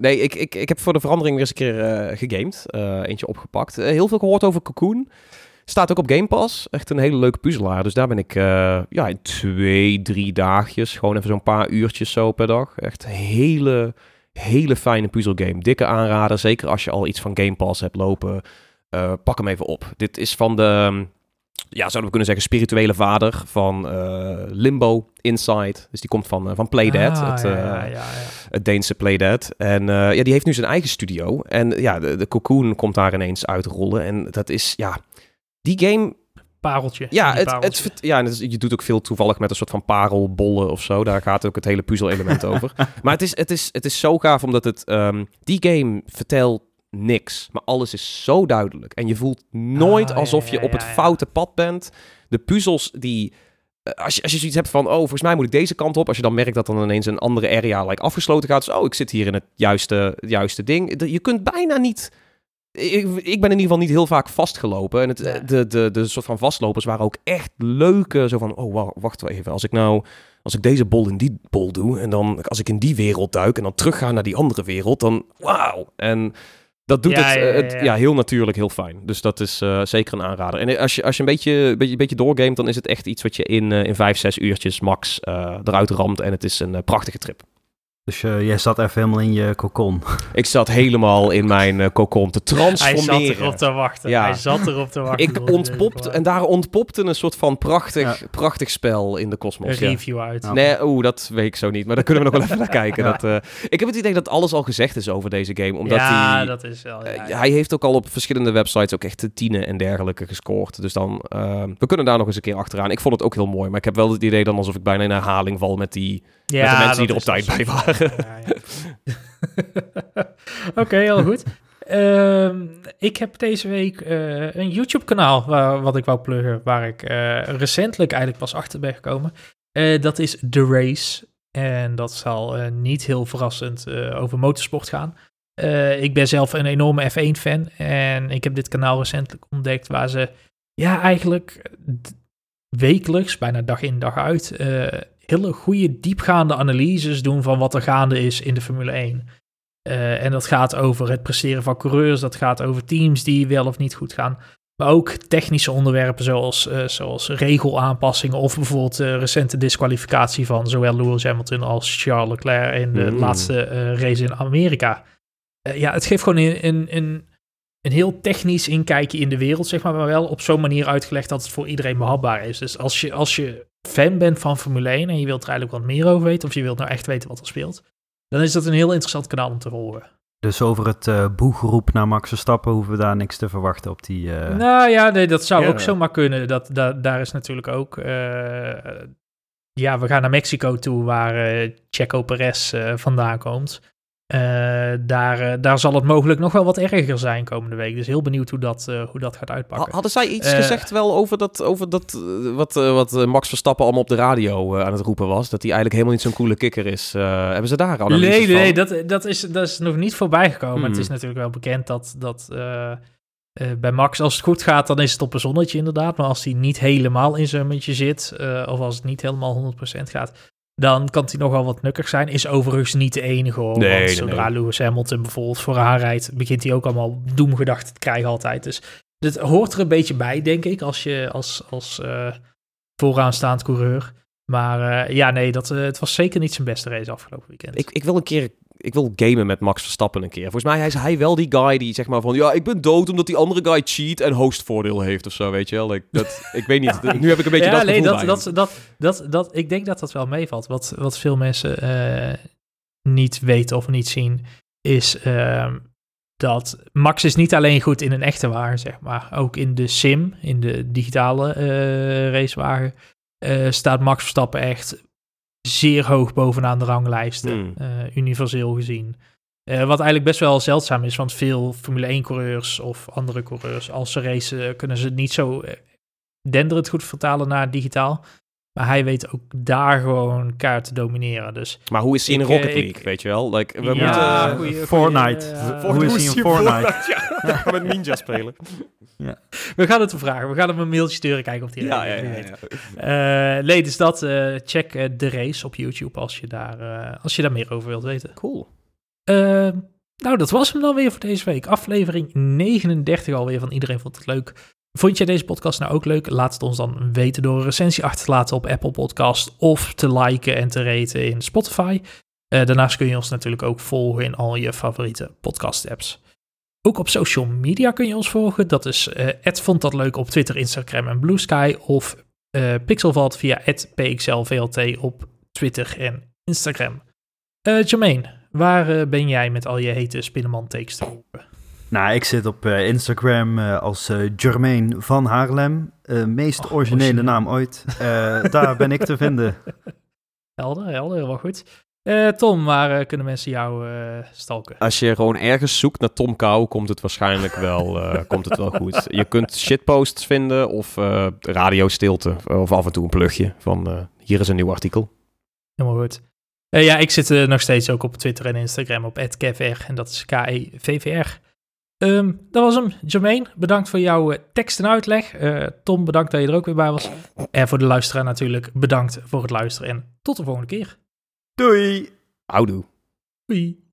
Speaker 3: nee, ik, ik, ik heb voor de verandering weer eens een keer gegamed, eentje opgepakt. heel veel gehoord over Cocoon. Staat ook op Game Pass. Echt een hele leuke puzzelaar. Dus daar ben ik ja, in twee, drie dagjes, gewoon even zo'n paar uurtjes zo per dag. Echt hele, hele fijne puzzelgame. Dikke aanrader, zeker als je al iets van Game Pass hebt lopen. pak hem even op. Dit is van de ja, zouden we kunnen zeggen, spirituele vader van uh, Limbo Inside. Dus die komt van, uh, van Playdead,
Speaker 1: ah,
Speaker 3: het,
Speaker 1: ja, ja, ja,
Speaker 3: het Deense Playdead. En ja, die heeft nu zijn eigen studio. En ja, de, de Cocoon komt daar ineens uitrollen. En dat is, ja, die game...
Speaker 1: Pareltje.
Speaker 3: Ja, het, het, ja het is, je doet ook veel toevallig met een soort van parelbollen of zo. Daar gaat ook het hele puzzel-element over. Maar het is, het, is, het is zo gaaf, omdat het... Um, die game vertelt niks. Maar alles is zo duidelijk. En je voelt nooit
Speaker 1: Ah,
Speaker 3: alsof
Speaker 1: ja,
Speaker 3: je op het
Speaker 1: ja,
Speaker 3: foute pad bent. De puzzels die... eh, Als je, als je zoiets hebt van, oh, volgens mij moet ik deze kant op. Als je dan merkt dat dan ineens een andere area like, afgesloten gaat. Dus, oh, ik zit hier in het juiste, juiste ding. Je kunt bijna niet... Ik, ik ben in ieder geval niet heel vaak vastgelopen. En het,
Speaker 1: Ja.
Speaker 3: de, de, de soort van vastlopers waren ook echt leuke. Zo van, oh, wa- wacht wel even. Als ik nou... Als ik deze bol in die bol doe... En dan als ik in die wereld duik... En dan terug ga naar die andere wereld... Dan wauw. En dat doet
Speaker 1: Ja,
Speaker 3: het,
Speaker 1: ja,
Speaker 3: eh,
Speaker 1: ja,
Speaker 3: het
Speaker 1: ja.
Speaker 3: ja, heel natuurlijk, heel fijn. Dus dat is eh, zeker een aanrader. En als je, als je een beetje, een beetje, een beetje doorgamet, dan is het echt iets wat je in, eh, in vijf, zes uurtjes max eruit ramt. En het is een prachtige trip.
Speaker 2: Dus uh, jij zat even helemaal in je kokon.
Speaker 3: Ik zat helemaal in mijn uh, kokon te transformeren.
Speaker 1: Hij zat erop te wachten. Ja. Hij zat erop te wachten.
Speaker 3: Ik ontpopte, en daar ontpopte een soort van prachtig, ja. prachtig spel in de kosmos.
Speaker 1: Een review uit.
Speaker 3: Nee, oeh, dat weet ik zo niet. Maar daar kunnen we nog wel even naar kijken. Dat, uh, ik heb het idee dat alles al gezegd is over deze game. Omdat
Speaker 1: ja,
Speaker 3: hij,
Speaker 1: dat is wel.
Speaker 3: hij heeft ook al op verschillende websites ook echt de tienen en dergelijke gescoord. Dus dan, we kunnen daar nog eens een keer achteraan. Ik vond het ook heel mooi. Maar ik heb wel het idee dan alsof ik bijna in herhaling val met die ja, met de mensen die er op tijd bij waren.
Speaker 1: Oké, heel goed. Uh, ik heb deze week uh, een YouTube-kanaal wat ik wou pluggen, waar ik uh, recentelijk eigenlijk pas achter ben gekomen. Uh, dat is The Race. En dat zal niet heel verrassend over motorsport gaan. ik ben zelf een enorme F1-fan en ik heb dit kanaal recentelijk ontdekt waar ze ja, eigenlijk wekelijks, bijna dag in dag uit, hele goede diepgaande analyses doen van wat er gaande is in de Formule 1. Uh, en dat gaat over het presteren van coureurs, dat gaat over teams die wel of niet goed gaan. Maar ook technische onderwerpen zoals, uh, zoals regelaanpassingen of bijvoorbeeld de recente disqualificatie van zowel Lewis Hamilton als Charles Leclerc in de mm. laatste race in Amerika. ja, het geeft gewoon een, een, een, een, heel technisch inkijkje in de wereld, zeg maar, maar wel op zo'n manier uitgelegd dat het voor iedereen behapbaar is. Dus als je, als je fan bent van Formule 1 en je wilt er eigenlijk wat meer over weten, of je wilt nou echt weten wat er speelt, dan is dat een heel interessant kanaal om te volgen.
Speaker 2: Dus over het uh, boegeroep naar Max Verstappen hoeven we daar niks te verwachten op die... Uh...
Speaker 1: Nou ja, nee, dat zou ook zomaar kunnen. Dat, dat, daar is natuurlijk ook... Uh, ja, we gaan naar Mexico toe, waar Checo Perez vandaan komt. Uh, daar, uh, daar zal het mogelijk nog wel wat erger zijn komende week. Dus heel benieuwd hoe dat, uh, hoe dat gaat uitpakken.
Speaker 3: Hadden zij iets gezegd wel over dat, over dat wat, wat Max Verstappen allemaal op de radio aan het roepen was? Dat hij eigenlijk helemaal niet zo'n coole kikker is. hebben ze daar al
Speaker 1: Nee, nee, dat, dat, is, dat is nog niet voorbij gekomen. Hmm. Het is natuurlijk wel bekend dat, dat bij Max, als het goed gaat, dan is het op een zonnetje inderdaad. Maar als hij niet helemaal in zijn muntje zit, of als het niet helemaal 100% gaat, dan kan hij nogal wat nukkig zijn. Is overigens niet de enige hoor. Nee, want zodra Lewis Hamilton bijvoorbeeld voor haar rijdt, begint hij ook allemaal doemgedachten te krijgen altijd. Dus dit hoort er een beetje bij, denk ik, als je als, als uh, vooraanstaand coureur. Maar uh, ja, nee, dat, uh, het was zeker niet zijn beste race afgelopen weekend.
Speaker 3: Ik, ik wil een keer ik wil gamen met Max Verstappen een keer. Volgens mij is hij wel die guy die zeg maar van... Ja, ik ben dood omdat die andere guy cheat en hostvoordeel heeft of zo, weet je wel. dat, ik weet niet, nu heb ik een beetje ja, dat nee,
Speaker 1: dat, dat, dat, dat, dat, Ik denk dat dat wel meevalt. Wat, wat veel mensen uh, niet weten of niet zien, is uh, dat Max is niet alleen goed in een echte wagen, zeg maar. Ook in de sim, in de digitale uh, racewagen, uh, staat Max Verstappen echt zeer hoog bovenaan de ranglijsten, hmm. uh, universeel gezien. Uh, wat eigenlijk best wel zeldzaam is, want veel Formule 1-coureurs of andere coureurs, als ze racen, kunnen ze het niet zo uh, denderend goed vertalen naar digitaal. Maar hij weet ook daar gewoon kaart te domineren. Dus
Speaker 3: maar hoe is hij in Rocket League, weet je wel? Like, we
Speaker 2: ja, moeten... Goeie, Fortnite. hoe is hij in Fortnite?
Speaker 3: ja, met Ninja spelen.
Speaker 1: Ja. We gaan het vragen. We gaan hem een mailtje sturen, kijken of hij
Speaker 3: ja, ja, ja, ja.
Speaker 1: Uh, nee, dus dat, uh, check uh, de race op YouTube als je, daar, als je daar meer over wilt weten.
Speaker 3: Cool.
Speaker 1: nou, dat was hem dan weer voor deze week. Aflevering 39 alweer van Iedereen Vond Het Leuk. Vond je deze podcast nou ook leuk? Laat het ons dan weten door een recensie achter te laten op Apple Podcast of te liken en te raten in Spotify. daarnaast kun je ons natuurlijk ook volgen in al je favoriete podcast apps. Ook op social media kun je ons volgen. Dat is uh, vond dat leuk op Twitter, Instagram en Blue Sky. Of uh, Pixelvalt via pxlvlt op Twitter en Instagram. Uh, Jermaine, waar ben jij met al je hete Spinnenman takes te roepen?
Speaker 2: Nou, ik zit op Instagram als Jermaine van Haarlem. meest originele naam ooit. daar ben ik te vinden.
Speaker 1: Helder, helder, heel goed. Uh, Tom, waar uh, kunnen mensen jou uh, stalken?
Speaker 3: Als je gewoon ergens zoekt naar Tom Kou, komt het waarschijnlijk wel, komt het wel goed. Je kunt shitposts vinden of radiostilte of af en toe een plugje van hier is een nieuw artikel.
Speaker 1: Helemaal goed. ja, ik zit nog steeds ook op Twitter en Instagram op @kevr en dat is K-E-V-V-R. Um, dat was hem. Jermaine, bedankt voor jouw tekst en uitleg. Tom, bedankt dat je er ook weer bij was. En voor de luisteraar natuurlijk, bedankt voor het luisteren en tot de volgende keer.
Speaker 2: Doei.
Speaker 3: Houdoe.
Speaker 1: Doei.